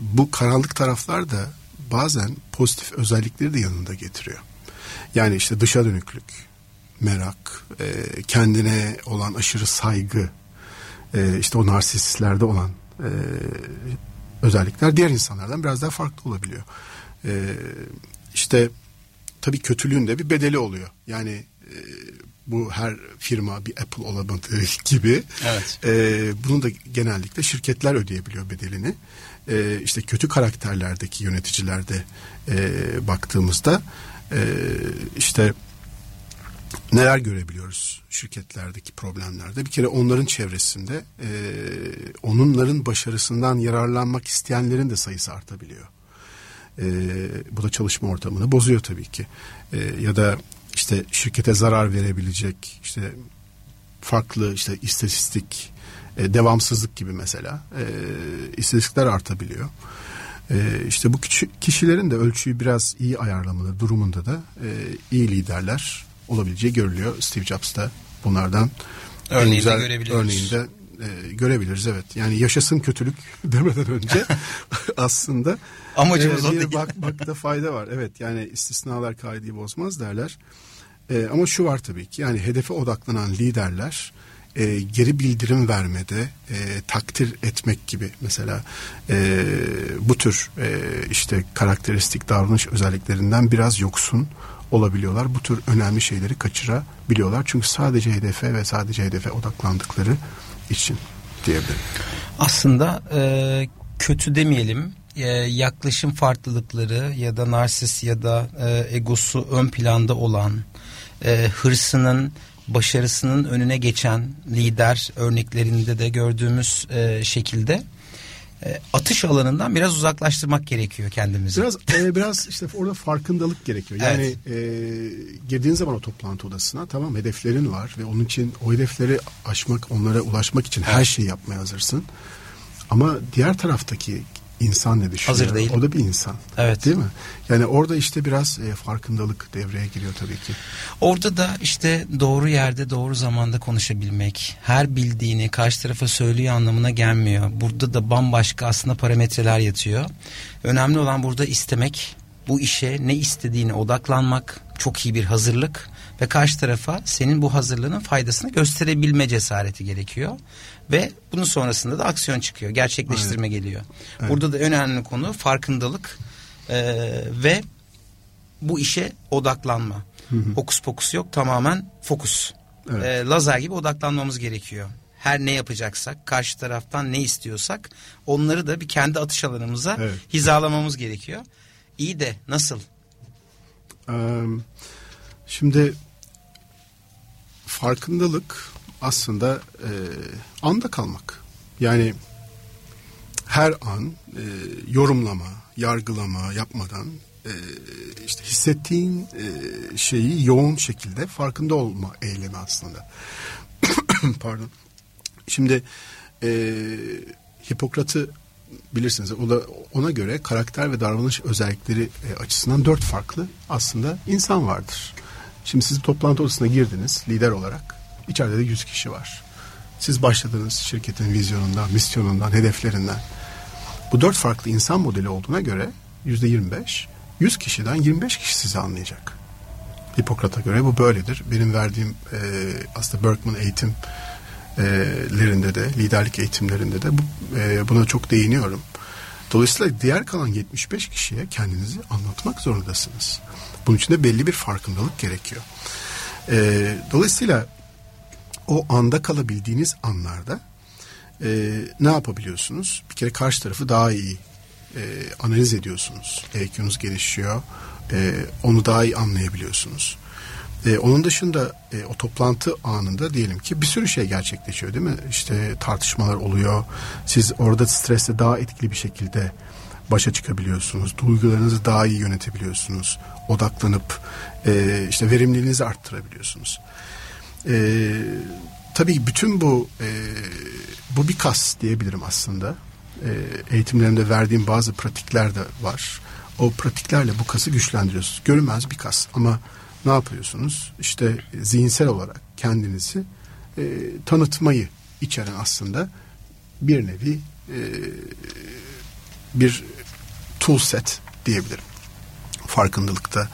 bu karanlık taraflar da bazen pozitif özellikleri de yanında getiriyor. Yani işte dışa dönüklük, merak, e, kendine olan aşırı saygı, e, işte o narsistlerde olan e, özellikler diğer insanlardan biraz daha farklı olabiliyor. E, işte tabii kötülüğün de bir bedeli oluyor. Yani e, bu her firma bir Apple olamadığı gibi Evet. e, bunu da genellikle şirketler ödeyebiliyor bedelini. E, işte kötü karakterlerdeki yöneticilerde e, baktığımızda e, işte neler görebiliyoruz şirketlerdeki problemlerde? Bir kere onların çevresinde e, onların başarısından yararlanmak isteyenlerin de sayısı artabiliyor. E, bu da çalışma ortamını bozuyor tabii ki. E, ya da işte şirkete zarar verebilecek işte farklı işte istatistik e, devamsızlık gibi mesela e, istatistikler artabiliyor. E, işte bu kişilerin de ölçüyü biraz iyi ayarlamaları durumunda da e, iyi liderler olabileceği görülüyor. Steve Jobs da bunlardan örneğinde güzel görebiliyoruz. Örneğinde e, görebiliriz evet. Yani yaşasın kötülük demeden önce aslında amacımız e, o değil. Bak, bakta fayda var. Evet yani istisnalar kaideyi bozmaz derler. E, ama şu var tabii ki yani hedefe odaklanan liderler e, geri bildirim vermede e, takdir etmek gibi mesela e, bu tür e, işte karakteristik davranış özelliklerinden biraz yoksun olabiliyorlar. Bu tür önemli şeyleri kaçırabiliyorlar. Çünkü sadece hedefe ve sadece hedefe odaklandıkları için diyebilirim. Aslında e, kötü demeyelim e, yaklaşım farklılıkları ya da narsis ya da e, egosu ön planda olan e, hırsının başarısının önüne geçen lider örneklerinde de gördüğümüz e, şekilde e, atış alanından biraz uzaklaştırmak gerekiyor kendimizi. Biraz e, biraz işte orada farkındalık gerekiyor. Yani evet. e, girdiğin zaman o toplantı odasına tamam hedeflerin var ve onun için o hedefleri aşmak, onlara ulaşmak için her şeyi yapmaya hazırsın. Ama diğer taraftaki insan ne düşünüyor? Hazır değil. O da bir insan. Evet. Değil mi? Yani orada işte biraz e, farkındalık devreye giriyor tabii ki. Orada da işte doğru yerde doğru zamanda konuşabilmek, her bildiğini karşı tarafa söylüyor anlamına gelmiyor. Burada da bambaşka aslında parametreler yatıyor. Önemli olan burada istemek, bu işe ne istediğine odaklanmak, çok iyi bir hazırlık ve karşı tarafa senin bu hazırlığının faydasını gösterebilme cesareti gerekiyor. Ve bunun sonrasında da aksiyon çıkıyor. Gerçekleştirme evet. geliyor. Evet. Burada da önemli konu farkındalık e, ve bu işe odaklanma. Hı hı. Hokus pokus yok tamamen fokus. Evet. E, lazer gibi odaklanmamız gerekiyor. Her ne yapacaksak, karşı taraftan ne istiyorsak onları da bir kendi atış alanımıza evet. hizalamamız gerekiyor. İyi de nasıl? Şimdi farkındalık aslında e, anda kalmak. Yani her an e, yorumlama, yargılama yapmadan e, işte hissettiğin e, şeyi yoğun şekilde farkında olma eylemi aslında. Pardon. Şimdi e, Hipokrat'ı bilirsiniz. O da ona göre karakter ve davranış özellikleri e, açısından dört farklı aslında insan vardır. Şimdi siz toplantı odasına girdiniz lider olarak. İçeride de 100 kişi var. Siz başladığınız şirketin vizyonundan, misyonundan, hedeflerinden. Bu dört farklı insan modeli olduğuna göre yüzde 25, 100 kişiden 25 kişi sizi anlayacak. Hipokrat'a göre bu böyledir. Benim verdiğim e, aslında Berkman eğitimlerinde de, liderlik eğitimlerinde de bu, e, buna çok değiniyorum. Dolayısıyla diğer kalan 75 kişiye kendinizi anlatmak zorundasınız. Bunun için de belli bir farkındalık gerekiyor. E, dolayısıyla o anda kalabildiğiniz anlarda e, ne yapabiliyorsunuz? Bir kere karşı tarafı daha iyi e, analiz ediyorsunuz. EQ'nuz gelişiyor. E, onu daha iyi anlayabiliyorsunuz. E, onun dışında e, o toplantı anında diyelim ki bir sürü şey gerçekleşiyor değil mi? İşte tartışmalar oluyor. Siz orada stresle daha etkili bir şekilde başa çıkabiliyorsunuz. Duygularınızı daha iyi yönetebiliyorsunuz. Odaklanıp e, işte verimliliğinizi arttırabiliyorsunuz. E, tabii bütün bu e, bu bir kas diyebilirim aslında. E, eğitimlerimde verdiğim bazı pratikler de var. O pratiklerle bu kası güçlendiriyorsunuz. Görünmez bir kas ama ne yapıyorsunuz? İşte zihinsel olarak kendinizi e, tanıtmayı içeren aslında bir nevi e, bir tool set diyebilirim. Farkındalıkta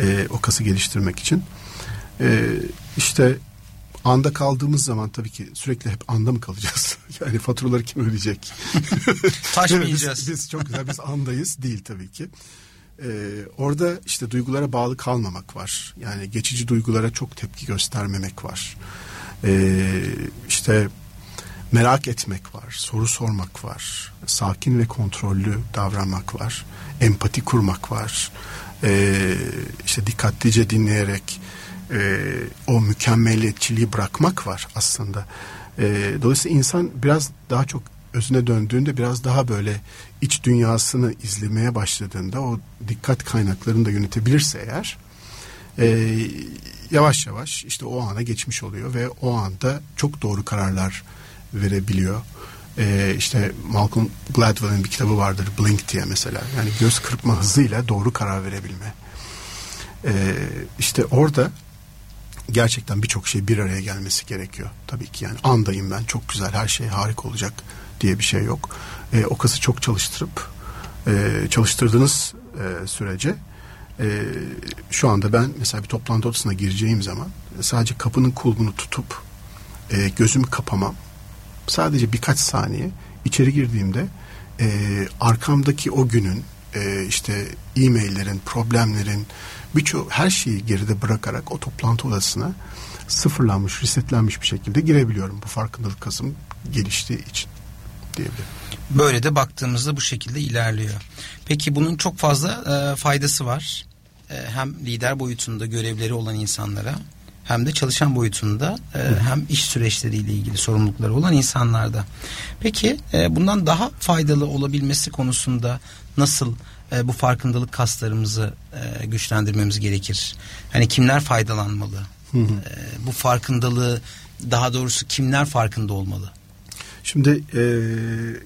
e, o kası geliştirmek için. E, işte anda kaldığımız zaman tabii ki sürekli hep anda mı kalacağız? yani faturaları kim ödeyecek? Taşmayacağız. biz, biz çok güzel biz andayız değil tabii ki. Ee, orada işte duygulara bağlı kalmamak var. Yani geçici duygulara çok tepki göstermemek var. Ee, işte merak etmek var, soru sormak var, sakin ve kontrollü davranmak var, empati kurmak var. Ee, işte dikkatlice dinleyerek e, o mükemmeliyetçiliği bırakmak var aslında. E, dolayısıyla insan biraz daha çok özüne döndüğünde biraz daha böyle iç dünyasını izlemeye başladığında o dikkat kaynaklarını da yönetebilirse eğer e, yavaş yavaş işte o ana geçmiş oluyor ve o anda çok doğru kararlar verebiliyor. E, işte Malcolm Gladwell'in bir kitabı vardır Blink diye mesela yani göz kırpma hızıyla doğru karar verebilme. E, işte orada gerçekten birçok şey bir araya gelmesi gerekiyor. Tabii ki yani andayım ben çok güzel her şey harika olacak diye bir şey yok. E, o kası çok çalıştırıp e, çalıştırdığınız e, sürece e, şu anda ben mesela bir toplantı odasına gireceğim zaman sadece kapının kulbunu tutup e, gözümü kapamam. Sadece birkaç saniye içeri girdiğimde e, arkamdaki o günün e, işte e-maillerin, problemlerin birçok her şeyi geride bırakarak o toplantı odasına sıfırlanmış, resetlenmiş bir şekilde girebiliyorum. Bu farkındalık kasım geliştiği için diyebilirim. Böyle de baktığımızda bu şekilde ilerliyor. Peki bunun çok fazla e, faydası var. E, hem lider boyutunda görevleri olan insanlara hem de çalışan boyutunda e, hem iş süreçleriyle ilgili sorumlulukları olan insanlarda. Peki e, bundan daha faydalı olabilmesi konusunda nasıl e, bu farkındalık kaslarımızı e, güçlendirmemiz gerekir? Hani kimler faydalanmalı? Hı hı. E, bu farkındalığı daha doğrusu kimler farkında olmalı? Şimdi e,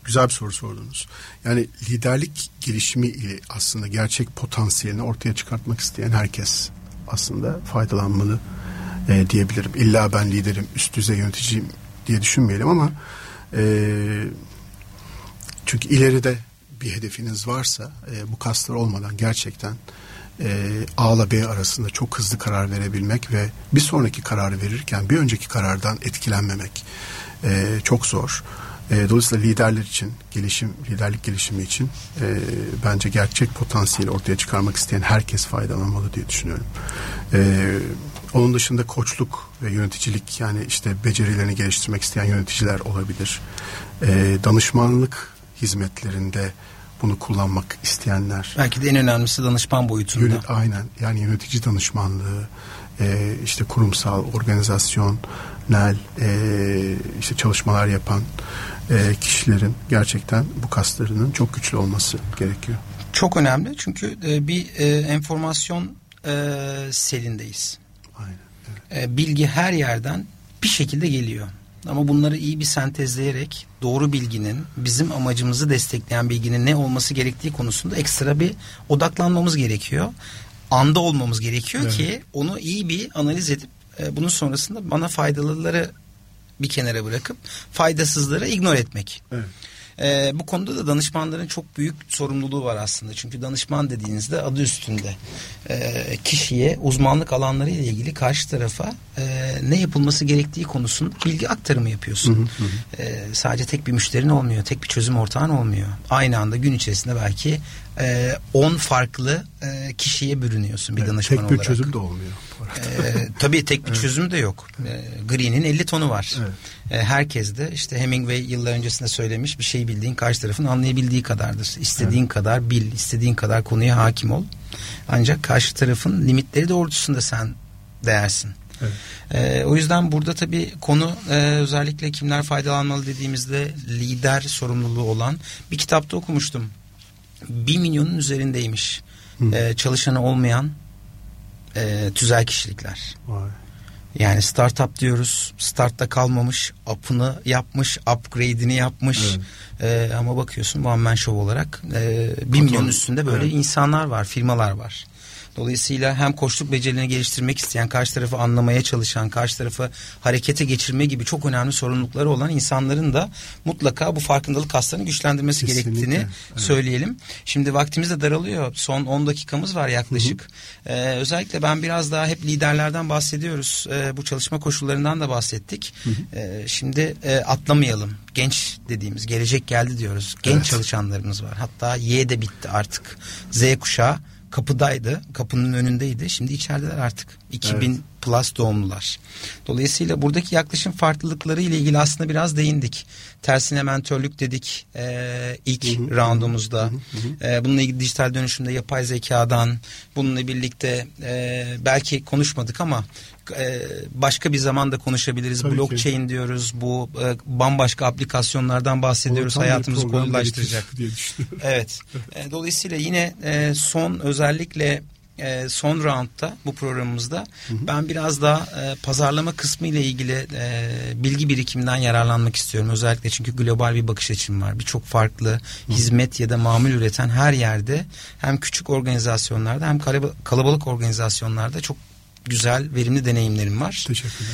güzel bir soru sordunuz. Yani liderlik gelişimi ile aslında gerçek potansiyelini ortaya çıkartmak isteyen herkes aslında faydalanmalı e, diyebilirim. İlla ben liderim, üst düzey yöneticiyim diye düşünmeyelim ama e, çünkü ileride bir hedefiniz varsa e, bu kaslar olmadan gerçekten e, A ile B arasında çok hızlı karar verebilmek ve bir sonraki kararı verirken bir önceki karardan etkilenmemek e, çok zor. E, dolayısıyla liderler için, gelişim, liderlik gelişimi için e, bence gerçek potansiyeli ortaya çıkarmak isteyen herkes faydalanmalı diye düşünüyorum. E, onun dışında koçluk ve yöneticilik yani işte becerilerini geliştirmek isteyen yöneticiler olabilir. E, danışmanlık hizmetlerinde bunu kullanmak isteyenler. Belki de en önemlisi danışman boyutunda. Yönet, aynen yani yönetici danışmanlığı, e, işte kurumsal, organizasyonel e, işte çalışmalar yapan e, kişilerin gerçekten bu kaslarının çok güçlü olması gerekiyor. Çok önemli çünkü e, bir e, enformasyon e, selindeyiz. Aynen. Evet. E, bilgi her yerden bir şekilde geliyor. Ama bunları iyi bir sentezleyerek doğru bilginin bizim amacımızı destekleyen bilginin ne olması gerektiği konusunda ekstra bir odaklanmamız gerekiyor. Anda olmamız gerekiyor evet. ki onu iyi bir analiz edip e, bunun sonrasında bana faydalıları bir kenara bırakıp faydasızları ignore etmek. Evet. E, bu konuda da danışmanların çok büyük sorumluluğu var aslında. Çünkü danışman dediğinizde adı üstünde e, kişiye uzmanlık alanları ile ilgili karşı tarafa e, ne yapılması gerektiği konusunda bilgi aktarımı yapıyorsun. Hı hı hı. E, sadece tek bir müşterin olmuyor, tek bir çözüm ortağın olmuyor. Aynı anda gün içerisinde belki 10 e, farklı e, kişiye bürünüyorsun bir evet, danışman olarak. Tek bir çözüm de olmuyor. E, tabii tek bir evet. çözüm de yok. E, Green'in 50 tonu var. Evet. E, herkes de işte Hemingway yıllar öncesinde söylemiş bir şey bildiğin karşı tarafın anlayabildiği kadardır. İstediğin evet. kadar bil, istediğin kadar konuya hakim ol. Ancak karşı tarafın limitleri doğrultusunda sen değersin. Evet. E, o yüzden burada tabii konu e, özellikle kimler faydalanmalı dediğimizde lider sorumluluğu olan bir kitapta okumuştum. Bir milyonun üzerindeymiş. E, çalışanı olmayan e, tüzel kişilikler. Vay. Yani startup diyoruz. Startta kalmamış, up'ını yapmış, upgrade'ini yapmış. Evet. E, ama bakıyorsun one man show olarak e, bir milyon üstünde böyle evet. insanlar var, firmalar var. Dolayısıyla hem koçluk becerilerini geliştirmek isteyen, karşı tarafı anlamaya çalışan, karşı tarafı harekete geçirme gibi çok önemli sorumlulukları olan insanların da mutlaka bu farkındalık kaslarını güçlendirmesi Kesinlikle. gerektiğini evet. söyleyelim. Şimdi vaktimiz de daralıyor. Son 10 dakikamız var yaklaşık. Hı hı. Ee, özellikle ben biraz daha hep liderlerden bahsediyoruz. Ee, bu çalışma koşullarından da bahsettik. Hı hı. Ee, şimdi e, atlamayalım. Genç dediğimiz gelecek geldi diyoruz. Genç evet. çalışanlarımız var. Hatta Y de bitti artık. Z kuşağı kapıdaydı. Kapının önündeydi. Şimdi içerideler artık. 2000 plus doğumlular. Dolayısıyla buradaki yaklaşım farklılıkları ile ilgili aslında biraz değindik. Tersine mentörlük dedik e, ilk hı hı. roundumuzda. Hı hı. E, bununla ilgili dijital dönüşümde yapay zekadan bununla birlikte e, belki konuşmadık ama e, başka bir zaman da konuşabiliriz. Tabii Blockchain ki. diyoruz. Bu e, bambaşka aplikasyonlardan bahsediyoruz. Hayatımızı kolaylaştıracak. Diye evet. E, dolayısıyla yine son özellikle e, son roundda bu programımızda hı hı. ben biraz daha e, pazarlama kısmı ile ilgili e, bilgi birikiminden yararlanmak istiyorum. Özellikle çünkü global bir bakış açım var. Birçok farklı hı. hizmet ya da mamul üreten her yerde hem küçük organizasyonlarda hem kalabalık organizasyonlarda çok güzel, verimli deneyimlerim var. Teşekkürler.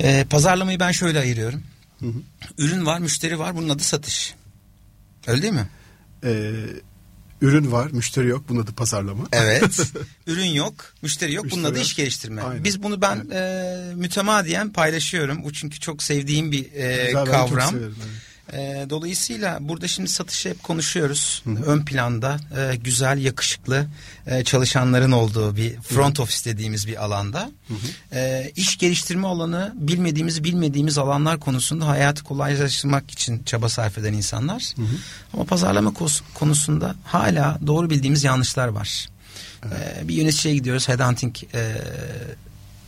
E, pazarlamayı ben şöyle ayırıyorum. Hı hı. Ürün var, müşteri var. Bunun adı satış. Öyle değil mi? Ee, ürün var, müşteri yok. Bunun adı pazarlama. Evet. ürün yok, müşteri yok. Müşteri bunun adı iş geliştirme. Aynen. Biz bunu ben evet. e, mütemadiyen paylaşıyorum. Bu çünkü çok sevdiğim bir e, Güzel, kavram. Ben çok severim, evet. E, dolayısıyla burada şimdi satışı hep konuşuyoruz. Hı-hı. Ön planda e, güzel, yakışıklı e, çalışanların olduğu bir front Hı-hı. office dediğimiz bir alanda. E, iş geliştirme alanı bilmediğimiz bilmediğimiz alanlar konusunda hayatı kolaylaştırmak için çaba sarf eden insanlar. Hı-hı. Ama pazarlama konusunda hala doğru bildiğimiz yanlışlar var. Evet. E, bir yöneticiye gidiyoruz. Headhunting e,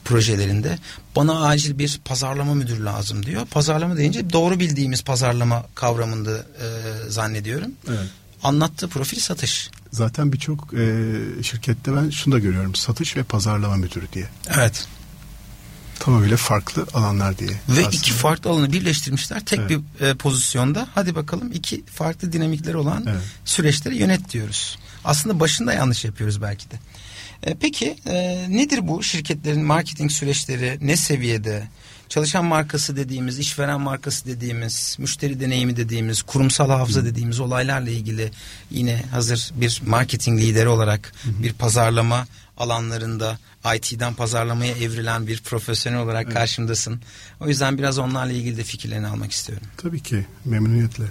projelerinde bana acil bir pazarlama müdürü lazım diyor. Pazarlama deyince doğru bildiğimiz pazarlama kavramında e, zannediyorum. Evet. Anlattığı profil satış. Zaten birçok e, şirkette ben şunu da görüyorum. Satış ve pazarlama müdürü diye. Evet. Tamamıyla farklı alanlar diye. Ve aslında. iki farklı alanı birleştirmişler tek evet. bir e, pozisyonda. Hadi bakalım iki farklı dinamikleri olan evet. süreçleri yönet diyoruz. Aslında başında yanlış yapıyoruz belki de. E, peki e, nedir bu şirketlerin marketing süreçleri ne seviyede? Çalışan markası dediğimiz, işveren markası dediğimiz, müşteri deneyimi dediğimiz, kurumsal hafıza dediğimiz olaylarla ilgili yine hazır bir marketing lideri olarak bir pazarlama alanlarında IT'den pazarlamaya evrilen bir profesyonel olarak evet. karşımdasın. O yüzden biraz onlarla ilgili de fikirlerini almak istiyorum. Tabii ki memnuniyetle.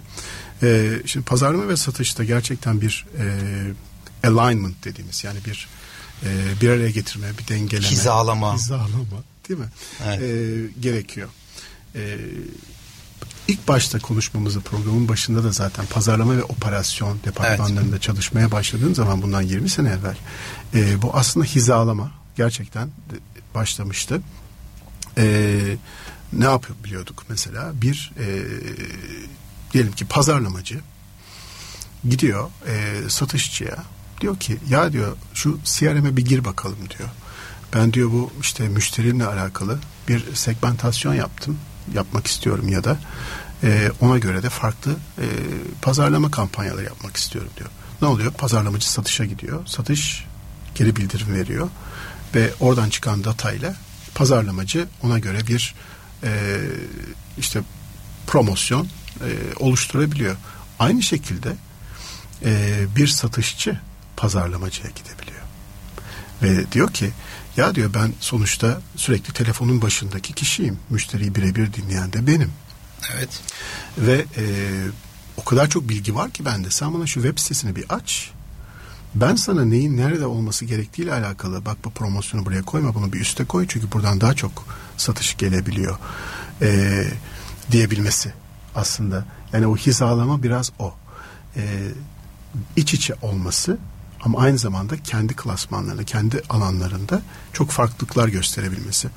Ee, şimdi pazarlama ve satışta gerçekten bir e, alignment dediğimiz yani bir e, bir araya getirme, bir dengeleme. Hizalama. Hizalama değil mi? Evet. E, gerekiyor. E, ilk başta konuşmamızı programın başında da zaten pazarlama ve operasyon departmanlarında evet. çalışmaya başladığım zaman bundan 20 sene evvel e, bu aslında hizalama gerçekten başlamıştı. E, ne yapabiliyorduk mesela? Bir e, diyelim ki pazarlamacı gidiyor e, satışçıya diyor ki ya diyor şu CRM'e bir gir bakalım diyor. Ben diyor bu işte müşterimle alakalı bir segmentasyon yaptım. Yapmak istiyorum ya da e, ona göre de farklı e, pazarlama kampanyaları yapmak istiyorum diyor. Ne oluyor? Pazarlamacı satışa gidiyor. Satış geri bildirim veriyor ve oradan çıkan datayla pazarlamacı ona göre bir e, işte promosyon e, oluşturabiliyor. Aynı şekilde e, bir satışçı pazarlamacıya gidebiliyor. Ve diyor ki ya diyor ben sonuçta sürekli telefonun başındaki kişiyim. Müşteriyi birebir dinleyen de benim. Evet. Ve e, o kadar çok bilgi var ki bende. Sen bana şu web sitesini bir aç. Ben sana neyin nerede olması gerektiğiyle alakalı bak bu promosyonu buraya koyma bunu bir üste koy çünkü buradan daha çok satış gelebiliyor e, diyebilmesi aslında. Yani o hizalama biraz o. E, iç içe olması ama aynı zamanda kendi klasmanlarında, kendi alanlarında çok farklılıklar gösterebilmesi.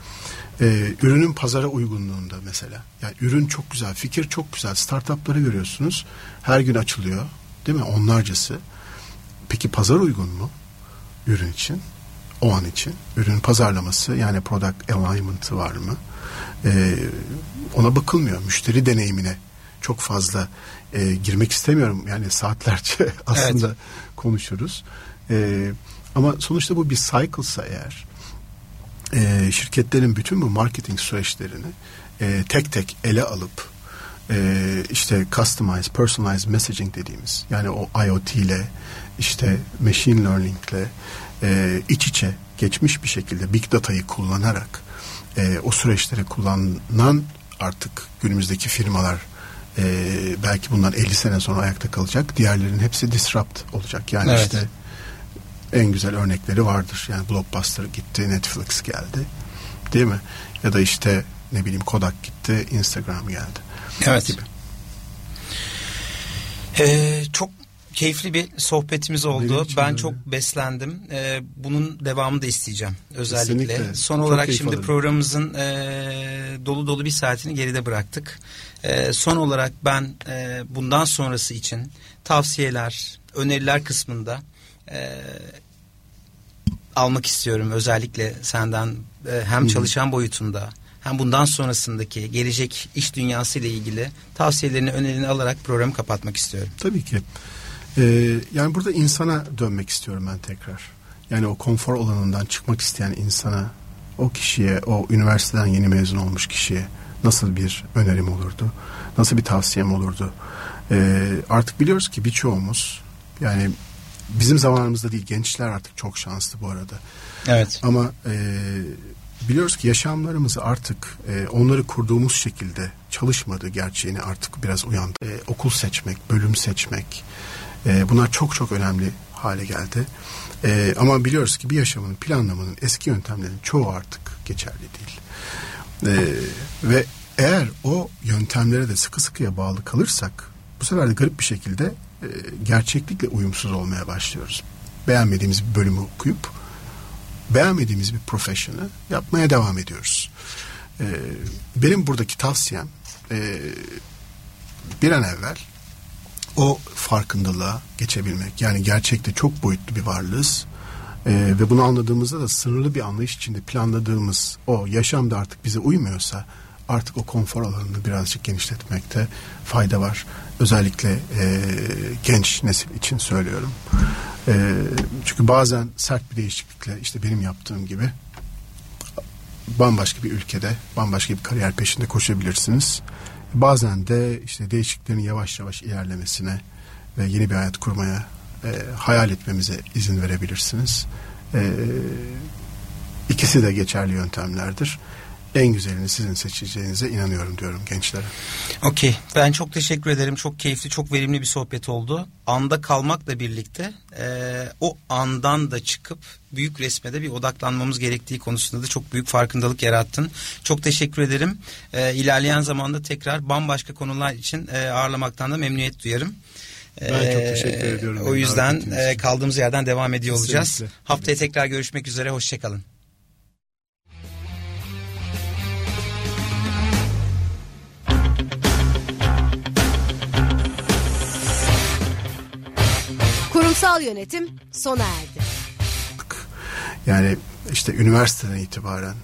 Ee, ürünün pazara uygunluğunda mesela. Yani ürün çok güzel, fikir çok güzel. Startupları görüyorsunuz. Her gün açılıyor. Değil mi? Onlarcası. Peki pazar uygun mu? Ürün için. O an için. Ürün pazarlaması yani product alignment'ı var mı? Ee, ona bakılmıyor. Müşteri deneyimine çok fazla e, girmek istemiyorum. Yani saatlerce aslında evet. konuşuruz. E, ama sonuçta bu bir cycle'sa eğer e, şirketlerin bütün bu marketing süreçlerini e, tek tek ele alıp e, işte customized, personalized messaging dediğimiz yani o IoT ile işte machine learning ile e, iç içe geçmiş bir şekilde big data'yı kullanarak e, o süreçleri kullanan artık günümüzdeki firmalar e, belki bundan 50 sene sonra ayakta kalacak. Diğerlerinin hepsi disrupt olacak. Yani evet. işte en güzel örnekleri vardır. Yani Blockbuster gitti, Netflix geldi. Değil mi? Ya da işte ne bileyim Kodak gitti, Instagram geldi. Evet. Gibi. Ee, çok keyifli bir sohbetimiz oldu. Ben öyle. çok beslendim. Ee, bunun devamını da isteyeceğim özellikle. Kesinlikle. Son çok olarak şimdi alırım. programımızın e, dolu dolu bir saatini geride bıraktık. E, son olarak ben e, bundan sonrası için tavsiyeler, öneriler kısmında e, almak istiyorum. Özellikle senden e, hem çalışan boyutunda hem bundan sonrasındaki gelecek iş dünyası ile ilgili tavsiyelerini, önerilerini alarak programı kapatmak istiyorum. Tabii ki. Ee, yani burada insana dönmek istiyorum ben tekrar. Yani o konfor alanından çıkmak isteyen insana, o kişiye, o üniversiteden yeni mezun olmuş kişiye nasıl bir önerim olurdu? Nasıl bir tavsiyem olurdu? Ee, artık biliyoruz ki birçoğumuz yani bizim zamanımızda değil gençler artık çok şanslı bu arada. Evet. Ama e, biliyoruz ki yaşamlarımızı artık e, onları kurduğumuz şekilde çalışmadığı gerçeğini artık biraz uyandı. E, okul seçmek, bölüm seçmek e, bunlar çok çok önemli hale geldi. E, ama biliyoruz ki bir yaşamın planlamanın eski yöntemlerinin çoğu artık geçerli değil. E, ve eğer o yöntemlere de sıkı sıkıya bağlı kalırsak bu sefer de garip bir şekilde e, gerçeklikle uyumsuz olmaya başlıyoruz. Beğenmediğimiz bir bölümü okuyup beğenmediğimiz bir profesyonu yapmaya devam ediyoruz. E, benim buradaki tavsiyem e, bir an evvel o farkındalığa geçebilmek. Yani gerçekte çok boyutlu bir varlığız. Ee, ve bunu anladığımızda da sınırlı bir anlayış içinde planladığımız o yaşamda artık bize uymuyorsa artık o konfor alanını birazcık genişletmekte fayda var. Özellikle e, genç nesil için söylüyorum. E, çünkü bazen sert bir değişiklikle işte benim yaptığım gibi bambaşka bir ülkede bambaşka bir kariyer peşinde koşabilirsiniz. Bazen de işte değişikliklerin yavaş yavaş ilerlemesine ve yeni bir hayat kurmaya e, hayal etmemize izin verebilirsiniz. E, ikisi de geçerli yöntemlerdir en güzelini sizin seçeceğinize inanıyorum diyorum gençlere. Okey. Ben çok teşekkür ederim. Çok keyifli, çok verimli bir sohbet oldu. Anda kalmakla birlikte e, o andan da çıkıp büyük resmede bir odaklanmamız gerektiği konusunda da çok büyük farkındalık yarattın. Çok teşekkür ederim. E, ilerleyen zamanda tekrar bambaşka konular için e, ağırlamaktan da memnuniyet duyarım. Ben çok e, teşekkür ediyorum. O yüzden e, kaldığımız yerden devam ediyor olacağız. Kesinlikle. Haftaya tekrar görüşmek üzere. Hoşçakalın. Kurumsal yönetim sona erdi. Yani işte üniversiteden itibaren